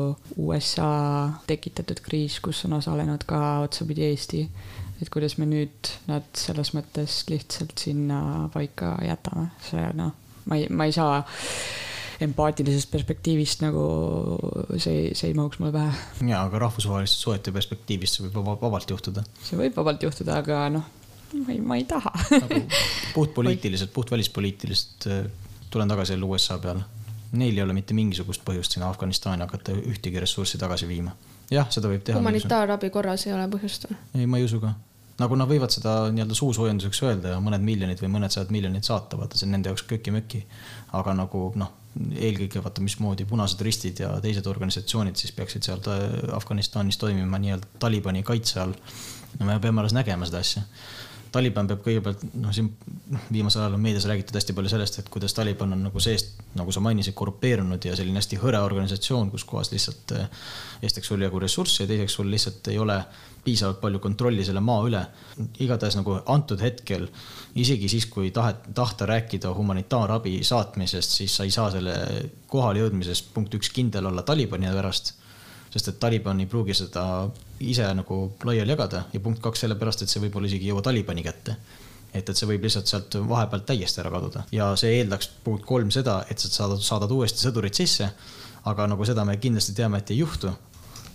USA tekitatud kriis, kus on osalenud ka otsapidi Eesti et kuidas me nüüd nad selles mõttes lihtsalt sinna paika jätame, see noh, ma ei, ma ei saa empaatilisest perspektiivist nagu see, see ei mahuks mulle pähe. jaa, aga rahvusvaheliste suhete perspektiivist see võib vabalt juhtuda. see võib vabalt juhtuda, aga noh, ma ei, ma ei taha nagu puhtpoliitiliselt, puht välispoliitiliselt äh, tulen tagasi jälle USA peale. Neil ei ole mitte mingisugust põhjust sinna Afganistani hakata ühtegi ressurssi tagasi viima. jah, seda võib teha. humanitaarabi korras ei ole põhjust või? ei, ma ei usu ka nagu nad võivad seda nii-öelda suusoojenduseks öelda ja mõned miljonid või mõned sajad miljonid saata, vaata see on nende jaoks köki-möki. aga nagu noh, eelkõige vaata, mismoodi Punased Ristid ja teised organisatsioonid siis peaksid seal Afganistanis toimima nii-öelda Talibani kaitse all. no me peame alles nägema seda asja Taliban peab kõigepealt, noh, siin viimasel ajal on meedias räägitud hästi palju sellest, et kuidas Taliban on nagu seest, nagu sa mainisid, korrupeerunud ja selline hästi hõre organisatsioon, kus kohas lihtsalt eh, esiteks sul ei jagu ressurssi ja teiseks sul lihtsalt ei ole piisavalt palju kontrolli selle maa üle. igatahes nagu antud hetkel, isegi siis, kui tahet, tahta rääkida humanitaarabi saatmisest, siis sa ei saa selle kohale jõudmises punkt üks kindel olla Talibani pärast sest et Taliban ei pruugi seda ise nagu laiali jagada ja punkt kaks sellepärast, et see võib-olla isegi ei jõua Talibani kätte. et, et see võib lihtsalt sealt vahepealt täiesti ära kaduda ja see eeldaks punkt kolm seda, et sa saadad, saadad uuesti sõdurid sisse. aga nagu seda me kindlasti teame, et ei juhtu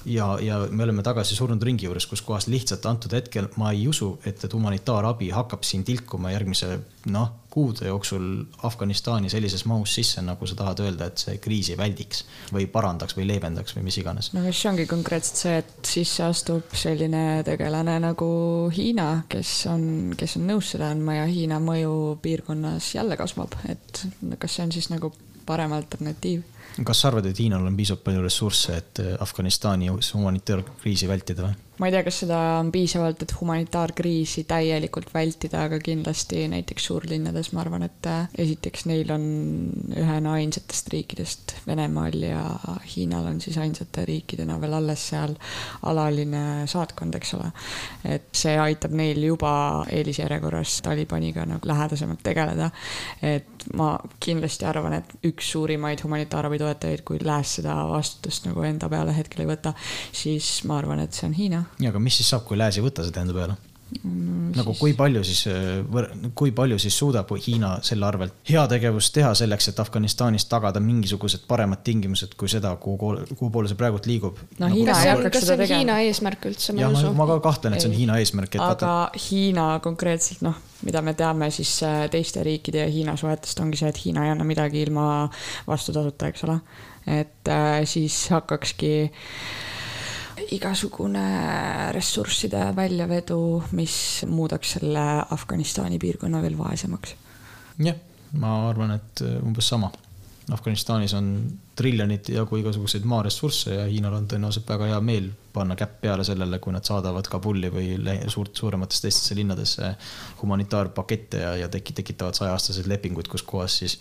ja, ja me oleme tagasi surnud ringi juures, kus kohas lihtsalt antud hetkel ma ei usu, et, et humanitaarabi hakkab siin tilkuma järgmise noh, kuude jooksul Afganistani sellises mahus sisse, nagu sa tahad öelda, et see kriisi väldiks või parandaks või leevendaks või mis iganes. no siis ongi konkreetselt see, et sisse astub selline tegelane nagu Hiina, kes on, kes on nõus seda andma ja Hiina mõju piirkonnas jälle kasvab, et kas see on siis nagu parem alternatiiv kas sa arvad, et Hiinal on piisavalt palju ressursse, et Afganistani humanitaarkriisi vältida või? Ma ei tea, kas seda on piisavalt, et humanitaarkriisi täielikult vältida, aga kindlasti näiteks suurlinnades ma arvan, et äh, esiteks neil on ühena ainsatest riikidest Venemaal ja Hiinal on siis ainsate riikidena veel alles seal alaline saatkond, eks ole. et see aitab neil juba eelisjärjekorras Talibaniga nagu lähedasemalt tegeleda. et ma kindlasti arvan, et üks suurimaid humanitaarabi toetajaid, kui Lääs seda vastutust nagu enda peale hetkel ei võta, siis ma arvan, et see on Hiina ja aga mis siis saab, kui Lääs ei võta seda enda peale mm,? nagu siis... kui palju siis, kui palju siis suudab Hiina selle arvelt heategevust teha selleks, et Afganistanis tagada mingisugused paremad tingimused kui seda, kuhu, kuhu poole see praegult liigub no,? Hiina kas see on, kas see on Hiina eesmärk üldse? jah, ma, ma ka kahtlen, et see on Hiina eesmärk. aga vaata... Hiina konkreetselt noh, mida me teame siis äh, teiste riikide ja Hiina suhetest ongi see, et Hiina ei anna midagi ilma vastutasuta, eks ole. et äh, siis hakkakski igasugune ressursside väljavedu, mis muudaks selle Afganistani piirkonna veel vaesemaks. jah, ma arvan, et äh, umbes sama. Afganistanis on triljonite jagu igasuguseid maaressursse ja Hiinal on tõenäoliselt väga hea meel panna käpp peale sellele, kui nad saadavad Kabuli või suurt, suurematesse teistesse linnadesse humanitaarpakette ja, ja teki-, tekitavad sajaaastased lepingud, kus kohas siis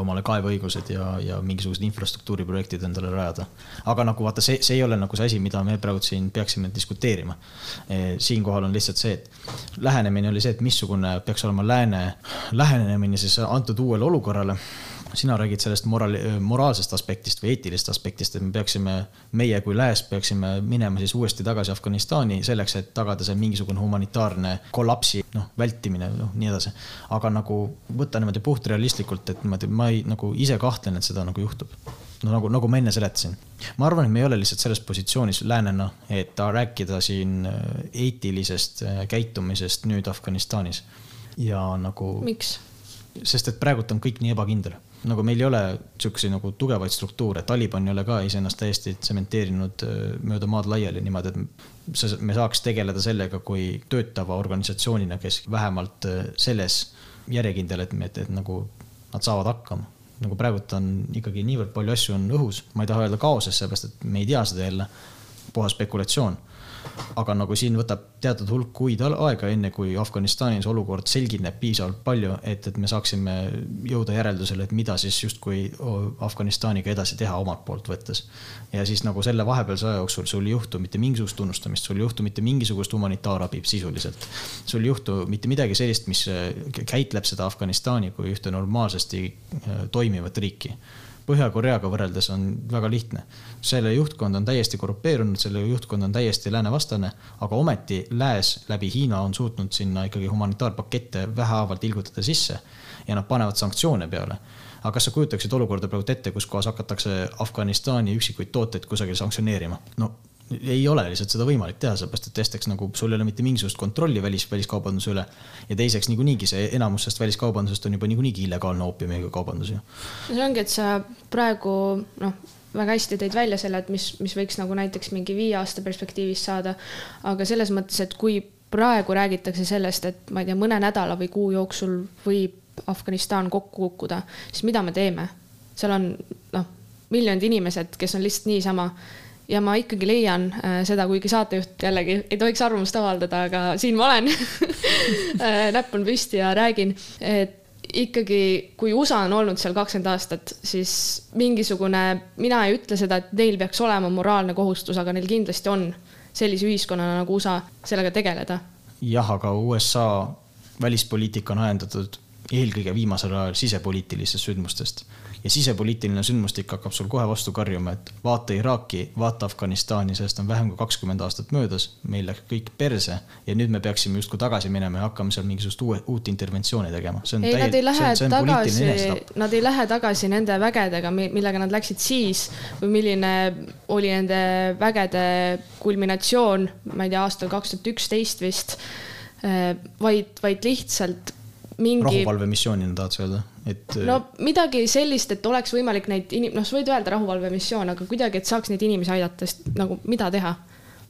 omale kaeveõigused ja, ja mingisugused infrastruktuuriprojektid endale rajada. aga nagu vaata, see, see ei ole nagu see asi, mida me praegu siin peaksime diskuteerima. Äh, siinkohal on lihtsalt see, et lähenemine oli see, et missugune peaks olema lääne lähenemine siis antud uuele olukorrale sina räägid sellest moraali, moraalsest aspektist või eetilisest aspektist, et me peaksime, meie kui lääs peaksime minema siis uuesti tagasi Afganistani selleks, et tagada seal mingisugune humanitaarne kollapsi, noh, vältimine, noh, nii edasi. aga nagu võtta niimoodi puhtrealistlikult, et niimoodi ma ei, nagu ise kahtlen, et seda nagu juhtub. no nagu, nagu ma enne seletasin. ma arvan, et me ei ole lihtsalt selles positsioonis läänena, et rääkida siin eetilisest käitumisest nüüd Afganistanis ja nagu. miks? sest et praegult on kõik nii ebakindel nagu meil ei ole sihukeseid nagu tugevaid struktuure, Taliban ei ole ka iseennast täiesti tsementeerinud äh, mööda maad laiali niimoodi, et me saaks tegeleda sellega kui töötava organisatsioonina, kes vähemalt äh, selles järjekindel, et, et, et nagu nad saavad hakkama. nagu praegult on ikkagi niivõrd palju asju on õhus, ma ei taha öelda kaoses, sellepärast et me ei tea seda jälle, puhas spekulatsioon aga nagu siin võtab teatud hulk kuid aega, enne kui Afganistanis olukord selgineb piisavalt palju, et, et me saaksime jõuda järeldusele, et mida siis justkui Afganistaniga edasi teha omalt poolt võttes. ja siis nagu selle vahepealse aja jooksul sul ei juhtu mitte mingisugust tunnustamist, sul ei juhtu mitte mingisugust humanitaarabi sisuliselt. sul ei juhtu mitte midagi sellist, mis käitleb seda Afganistani kui ühte normaalsesti äh, toimivat riiki Põhja-Koreaga võrreldes on väga lihtne. selle juhtkond on täiesti korrupeerunud, selle juhtkond on täiesti läänevastane, aga ometi lääs läbi Hiina on suutnud sinna ikkagi humanitaarpakette vähehaaval tilgutada sisse ja nad panevad sanktsioone peale aga kas sa kujutaksid olukorda praegu ette, kus kohas hakatakse Afganistani üksikuid tooteid kusagil sanktsioneerima? no ei ole lihtsalt seda võimalik teha, sellepärast et esiteks nagu sul ei ole mitte mingisugust kontrolli välis, väliskaubanduse üle. ja teiseks niikuinii see enamus sellest väliskaubandusest on juba niikuinii illegaalne oopiumiga kaubandus ju. see ongi, et sa praegu noh, väga hästi tõid välja selle, et mis, mis võiks nagu näiteks mingi viie aasta perspektiivis saada. aga selles mõttes, et kui praegu räägitakse sellest, et ma ei tea, mõne nädala või kuu jooksul võib Afganistan kokku kukkuda, siis mida me teeme? seal on noh, miljonid inimesed, kes on lihtsalt niisama ja ma ikkagi leian äh, seda, kuigi saatejuht jällegi ei tohiks arvamust avaldada, aga siin ma olen äh, näpp on püsti ja räägin, et ikkagi, kui USA on olnud seal kakskümmend aastat, siis mingisugune, mina ei ütle seda, et neil peaks olema moraalne kohustus, aga neil kindlasti on sellise ühiskonnana nagu USA sellega tegeleda. jah, aga USA välispoliitika on ajendatud eelkõige viimasel ajal sisepoliitilistest sündmustest ja sisepoliitiline sündmustik hakkab sul kohe vastu karjuma, et vaata Iraaki, vaata Afganistani, sellest on vähem kui kakskümmend aastat möödas, meil läks kõik perse ja nüüd me peaksime justkui tagasi minema ja hakkame seal mingisugust uue, uut interventsiooni tegema. ei, nad ei lähe see on, see on tagasi, nad ei lähe tagasi nende vägedega, millega nad läksid siis või milline oli nende vägede kulminatsioon, ma ei tea, aastal kaks tuhat üksteist vist, äh, vaid, vaid lihtsalt mingi. rahuvalvemissioonina tahad sa öelda, et. no midagi sellist, et oleks võimalik neid inim-, noh, sa võid öelda rahuvalvemissioon, aga kuidagi, et saaks neid inimesi aidata, sest nagu mida teha.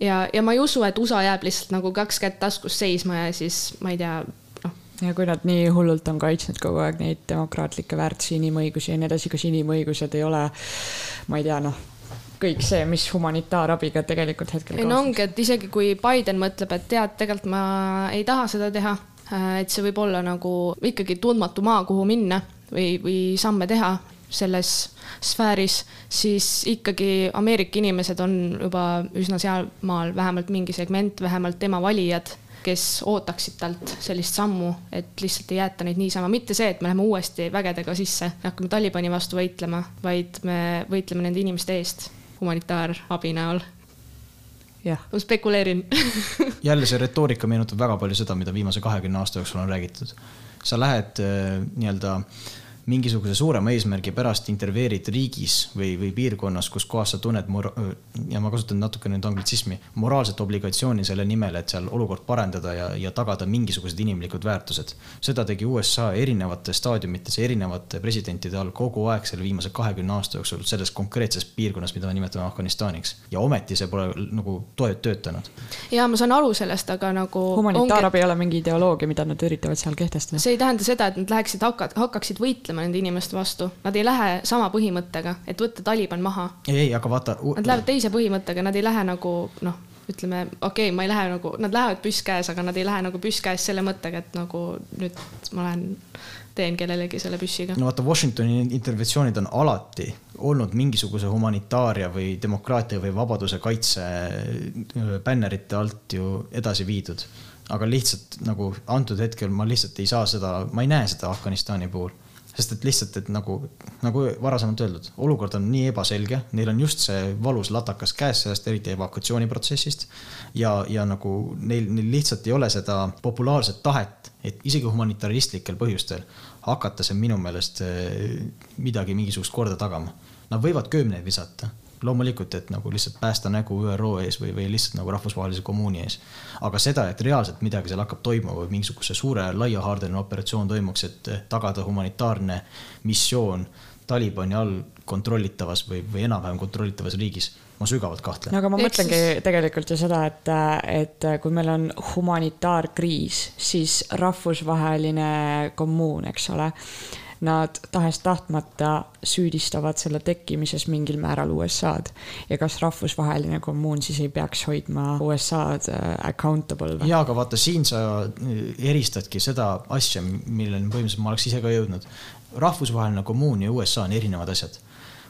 ja, ja ma ei usu, et USA jääb lihtsalt nagu kaks kätt taskus seisma ja siis ma ei tea, noh. ja kui nad nii hullult on kaitsnud kogu aeg neid demokraatlikke väärtusi, inimõigusi ja nii edasi, kas inimõigused ei ole, ma ei tea, noh kõik see, mis humanitaarabiga tegelikult hetkel. ei no ongi, et isegi kui Biden mõtleb, et tead, tegelikult ma ei taha seda teha, Äh, et see võib olla nagu ikkagi tundmatu maa, kuhu minna või, või samme teha selles sfääris, siis ikkagi Ameerika inimesed on juba üsna sealmaal, vähemalt mingi segment, vähemalt tema valijad, kes ootaksid talt sellist sammu, et lihtsalt ei jäeta neid niisama, mitte see, et me läheme uuesti vägedega sisse, hakkame Talibani vastu võitlema, vaid me võitleme nende inimeste eest humanitaarabi näol ma spekuleerin jälle see retoorika meenutab väga palju seda, mida viimase kahekümne aasta jooksul on räägitud. sa lähed äh, nii-öelda äh, mingisuguse suurema eesmärgi pärast intervjueerid riigis või, või piirkonnas, kus kohas sa tunned mora-, ja ma kasutan natukene nüüd anglitsismi, moraalset obligatsiooni selle nimel, et seal olukord parendada ja, ja tagada mingisugused inimlikud väärtused. seda tegi USA erinevates staadiumites, erinevate presidentide all kogu aeg selle viimase kahekümne aasta jooksul selles konkreetses piirkonnas, mida me nimetame Afganistaniks. ja ometi see pole nagu toet töötanud. ja ma saan aru sellest, aga nagu. humanitaarabi ei ole mingi ideoloogia, mida nad üritavad seal kehtestada. see ei tähenda seda, et nad läheksid, hakkaksid võitlema võitlema nende inimeste vastu, nad ei lähe sama põhimõttega, et võtta Taliban maha. ei, ei, aga vaata. Nad lähevad teise põhimõttega, nad ei lähe nagu noh, ütleme, okei okay,, ma ei lähe nagu, nad lähevad püss käes, aga nad ei lähe nagu püss käes selle mõttega, et nagu nüüd ma lähen teen kellelegi selle püssiga. no vaata, Washingtoni interventsioonid on alati olnud mingisuguse humanitaaria või demokraatia või vabaduse kaitse bännerite alt ju edasi viidud. aga lihtsalt nagu antud hetkel ma lihtsalt ei saa seda, ma ei näe seda Afganistani puhul sest et lihtsalt, et nagu, nagu varasemalt öeldud, olukord on nii ebaselge, neil on just see valus latakas käes sellest, eriti evakuatsiooniprotsessist. ja, ja nagu neil, neil lihtsalt ei ole seda populaarset tahet, et isegi humanitaaristlikel põhjustel hakata see minu meelest eh, midagi, mingisugust korda tagama. Nad võivad köömneid visata loomulikult, et nagu lihtsalt päästa nägu ÜRO ees või, või lihtsalt nagu rahvusvahelise kommuuni ees. aga seda, et reaalselt midagi seal hakkab toimuma või mingisuguse suure laiahaardeline operatsioon toimuks, et tagada humanitaarne missioon Talibani all kontrollitavas või, või enam-vähem kontrollitavas riigis, ma sügavalt kahtlen. no aga ma mõtlengi siis- tegelikult ju seda, et, et kui meil on humanitaarkriis, siis rahvusvaheline kommuun, eks ole nad tahes-tahtmata süüdistavad selle tekkimises mingil määral USA-d. ja kas rahvusvaheline kommuun siis ei peaks hoidma USA-d äh, accountable või? ja, aga vaata, siin sa eristadki seda asja, milleni põhimõtteliselt ma oleks ise ka jõudnud. rahvusvaheline kommuun ja USA on erinevad asjad.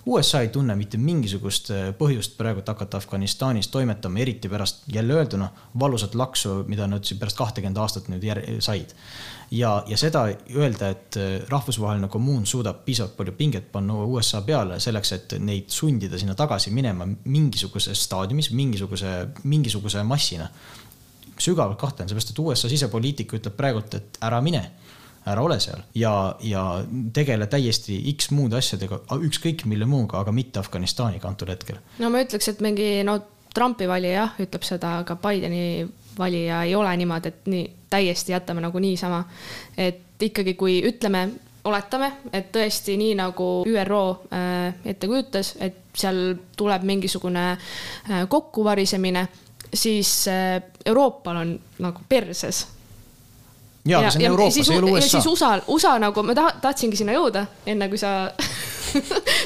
USA ei tunne mitte mingisugust äh, põhjust praegu hakata Afganistanis toimetama, eriti pärast jälle öelduna valusat laksu, mida nad siin pärast kahtekümmet aastat nüüd said. ja, ja seda öelda, et äh, rahvusvaheline kommuun suudab piisavalt palju pinget panna USA peale selleks, et neid sundida sinna tagasi minema mingisuguses staadiumis, mingisuguse, mingisuguse massina sügavalt kahtlen, seepärast et USA sisepoliitika ütleb praegult, et ära mine, ära ole seal ja, ja tegele täiesti X muude asjadega, ükskõik mille muuga, aga mitte Afganistaniga antud hetkel. no ma ütleks, et mingi no Trumpi valija jah, ütleb seda, aga Bideni valija ei ole niimoodi, et nii täiesti jätame nagu niisama. et ikkagi, kui ütleme, oletame, et tõesti nii nagu ÜRO äh, ette kujutas, et seal tuleb mingisugune äh, kokkuvarisemine, siis äh, Euroopal on nagu perses ja, aga see on Euroopa, see ei ole ja USA siis. USA, USA nagu ma taha, tahtsingi sinna jõuda, enne kui sa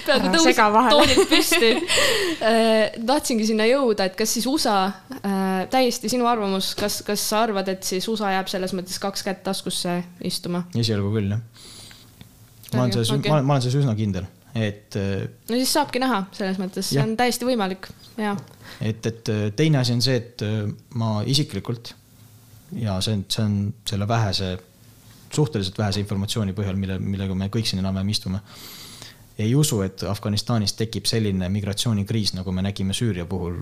peaaegu tõusid toolid püsti tahtsingi sinna jõuda, et kas siis USA äh,, täiesti sinu arvamus, kas, kas sa arvad, et siis USA jääb selles mõttes kaks kätt taskusse istuma? esialgu küll, jah. ma olen selles okay., ma olen, ma olen selles üsna kindel, et äh, no siis saabki näha selles mõttes, see on täiesti võimalik ja et, et äh, teine asi on see, et äh, ma isiklikult ja see on, see on selle vähese, suhteliselt vähese informatsiooni põhjal, mille, millega me kõik siin enam-vähem istume. Ei usu, et Afganistanis tekib selline migratsioonikriis, nagu me nägime Süüria puhul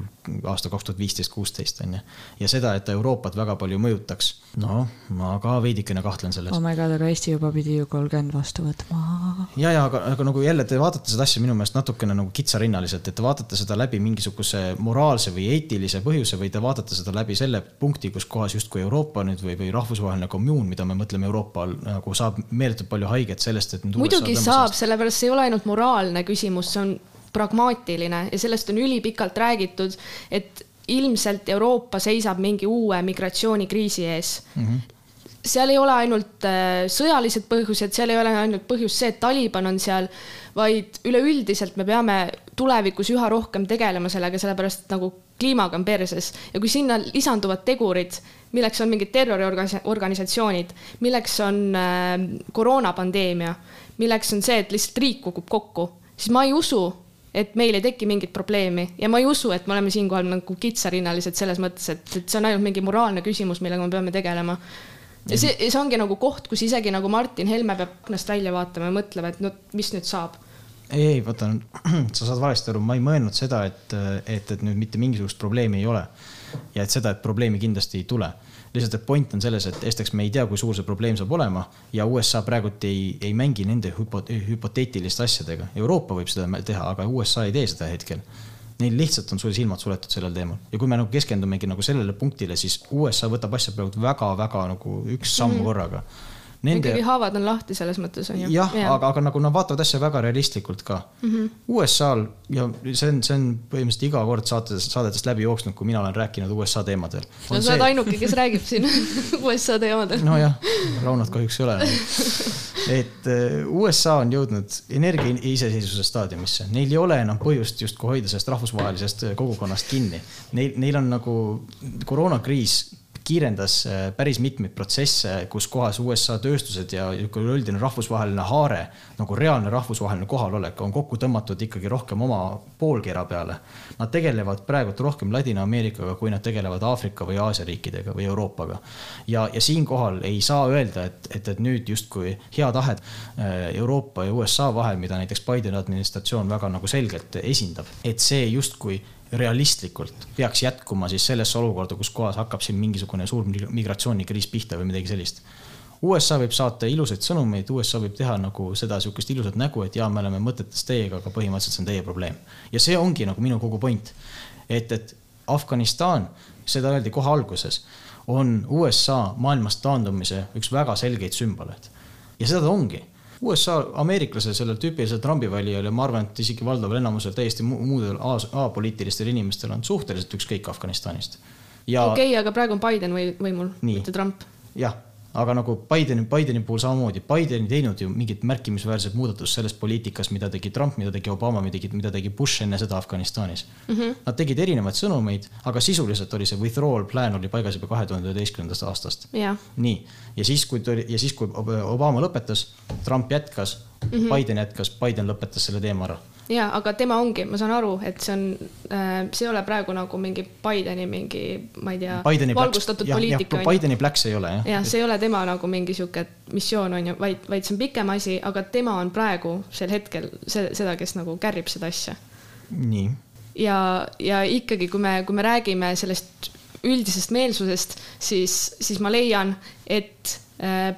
aasta kaks tuhat viisteist, kuusteist on ju. ja seda, et ta Euroopat väga palju mõjutaks, no ma ka veidikene kahtlen selles oh. my god, aga Eesti juba pidi ju kolmkümmend vastu võtma. ja, ja aga, aga nagu jälle te vaatate seda asja minu meelest natukene nagu kitsarinnaliselt, et te vaatate seda läbi mingisuguse moraalse või eetilise põhjuse või te vaatate seda läbi selle punkti, kus kohas justkui Euroopa nüüd või, või rahvusvaheline kommuun, mida me mõtleme Euroopa all nagu saab meeletult palju haiget sellest, et. muidugi saab, sellepärast see ei ole ainult moraalne küsimus, see on pragmaatiline ja sellest on ülipikalt räägitud, et ilmselt Euroopa seisab mingi uue migratsioonikriisi ees mm. -hmm. seal ei ole ainult äh, sõjalised põhjused, seal ei ole ainult põhjus see, et Taliban on seal, vaid üleüldiselt me peame tulevikus üha rohkem tegelema sellega, sellepärast et nagu kliimaga on perses ja kui sinna lisanduvad tegurid, milleks on mingid terroriorganisatsioonid, milleks on äh, koroonapandeemia, milleks on see, et lihtsalt riik kukub kokku, siis ma ei usu, et meil ei teki mingit probleemi ja ma ei usu, et me oleme siinkohal nagu kitsarinnalised selles mõttes, et, et see on ainult mingi moraalne küsimus, millega me peame tegelema ja see, see ongi nagu koht, kus isegi nagu Martin Helme peab aknast välja vaatama ja mõtlema, et no mis nüüd saab ei, ei vaata, sa saad valesti aru, ma ei mõelnud seda, et, et, et nüüd mitte mingisugust probleemi ei ole. ja et seda, et probleemi kindlasti ei tule. lihtsalt, et point on selles, et esiteks me ei tea, kui suur see probleem saab olema ja USA praegult ei, ei mängi nende hüpo-, hüpoteetiliste asjadega. Euroopa võib seda teha, aga USA ei tee seda hetkel. Neil lihtsalt on sul silmad suletud sellel teemal ja kui me nagu keskendumegi nagu sellele punktile, siis USA võtab asja praegu väga-väga nagu üks samm mm -hmm. korraga. Nende.... ikkagi haavad on lahti selles mõttes on ju. jah ja., aga, aga nagu nad vaatavad asja väga realistlikult ka mm. -hmm. USA-l ja see on, see on põhimõtteliselt iga kord saates, saadetest läbi jooksnud, kui mina olen rääkinud USA teemadel. no sa oled ainuke, kes räägib siin USA teemadel. nojah, Raunot kahjuks ei ole. et eh, USA on jõudnud energia iseseisvuse staadiumisse, neil ei ole enam põhjust justkui hoida sellest rahvusvahelisest kogukonnast kinni. Neil, neil on nagu koroonakriis kiirendas äh, päris mitmeid protsesse, kus kohas USA tööstused ja üleüldine rahvusvaheline haare, nagu reaalne rahvusvaheline kohalolek on kokku tõmmatud ikkagi rohkem oma poolkera peale. Nad tegelevad praegult rohkem Ladina-Ameerikaga, kui nad tegelevad Aafrika või Aasia riikidega või Euroopaga. ja, ja siinkohal ei saa öelda, et, et, et nüüd justkui hea tahet äh, Euroopa ja USA vahel, mida näiteks Bideni administratsioon väga nagu selgelt esindab, et see justkui realistlikult peaks jätkuma siis sellesse olukorda, kus kohas hakkab siin mingisugune suur migratsioonikriis pihta või midagi sellist. USA võib saata ilusaid sõnumeid, USA võib teha nagu seda sihukest ilusat nägu, et jaa, me oleme mõtetes teiega, aga põhimõtteliselt see on teie probleem. ja see ongi nagu minu kogu point. et, et Afganistan, seda öeldi kohe alguses, on USA maailmast taandumise üks väga selgeid sümboleid. ja seda ta ongi USA ameeriklasel, sellel tüüpilisel Trumpi valijal ja ma arvan, et isegi valdaval enamusel täiesti muudel apoliitilistel inimestel on suhteliselt ükskõik Afganistanist. okei okay,, aga praegu on Biden või võimul, mitte Trump. jah aga nagu Bideni, Bideni puhul samamoodi, Biden ei teinud ju mingit märkimisväärset muudatust selles poliitikas, mida tegi Trump, mida tegi Obama, mida tegi, mida tegi Bush enne seda Afganistanis mm. -hmm. Nad tegid erinevaid sõnumeid, aga sisuliselt oli see withdrawal plan oli paigas juba kahe tuhande üheteistkümnendast aastast yeah.. nii, ja siis, kui tuli ja siis, kui Obama lõpetas, Trump jätkas mm, -hmm. Biden jätkas, Biden lõpetas selle teema ära ja, aga tema ongi, ma saan aru, et see on äh,, see ei ole praegu nagu mingi Bideni mingi, ma ei tea, valgustatud ja, poliitika. Bideni Blacks ei ole jah. jah, see ei ole tema nagu mingi sihuke missioon on ju, vaid, vaid see on pikem asi, aga tema on praegu sel hetkel see, seda, kes nagu kärrib seda asja. nii. ja, ja ikkagi, kui me, kui me räägime sellest üldisest meelsusest, siis, siis ma leian, et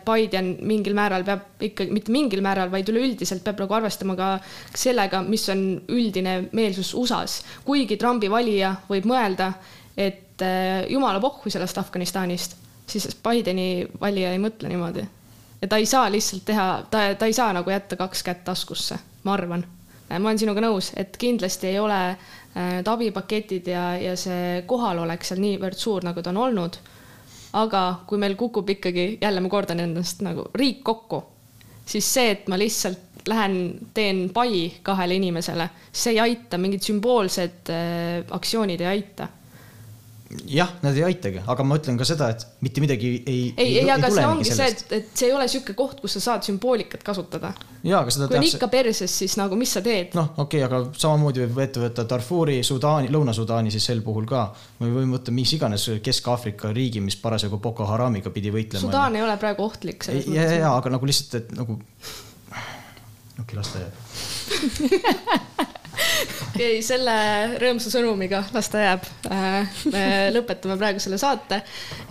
Biden mingil määral peab ikkagi, mitte mingil määral, vaid üleüldiselt peab nagu arvestama ka sellega, mis on üldine meelsus USA-s. kuigi Trumpi valija võib mõelda, et äh, jumala pohhu sellest Afganistanist, siis Bideni valija ei mõtle niimoodi. ja ta ei saa lihtsalt teha, ta, ta ei saa nagu jätta kaks kätt taskusse, ma arvan. Äh, ma olen sinuga nõus, et kindlasti ei ole need abipaketid ja, ja see kohalolek seal niivõrd suur, nagu ta on olnud aga kui meil kukub ikkagi, jälle ma kordan ennast nagu riik kokku, siis see, et ma lihtsalt lähen, teen pai kahele inimesele, see ei aita, mingid sümboolsed äh, aktsioonid ei aita jah, nad ei aitagi, aga ma ütlen ka seda, et mitte midagi ei. ei, ei, aga see ongi sellest. see, et, et see ei ole sihuke koht, kus sa saad sümboolikat kasutada. jaa, aga seda kui tehakse. on ikka perses, siis nagu, mis sa teed? noh, okei okay,, aga samamoodi võib ette võtta Darfuri, Sudaani, Lõuna-Sudaani siis sel puhul ka. me võime võtta mis iganes Kesk-Aafrika riigi, mis parasjagu Boko Haramiga pidi võitlema. Sudaan ei ole praegu ohtlik. ja, ja, ja, aga nagu lihtsalt, et nagu. okei okay,, las ta jääb okei, selle rõõmsa sõnumiga las ta jääb. Äh, me lõpetame praegu selle saate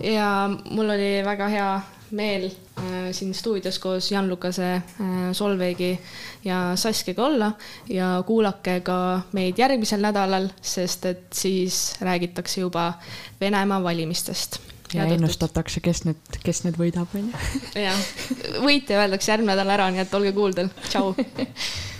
ja mul oli väga hea meel äh, siin stuudios koos Jan Lukase äh,, Solveigi ja Saskiga olla ja kuulake ka meid järgmisel nädalal, sest et siis räägitakse juba Venemaa valimistest. ja ennustatakse, kes nüüd, kes nüüd võidab, on ju. jah, võitja öeldakse järgmine nädal ära, nii et olge kuuldel, tšau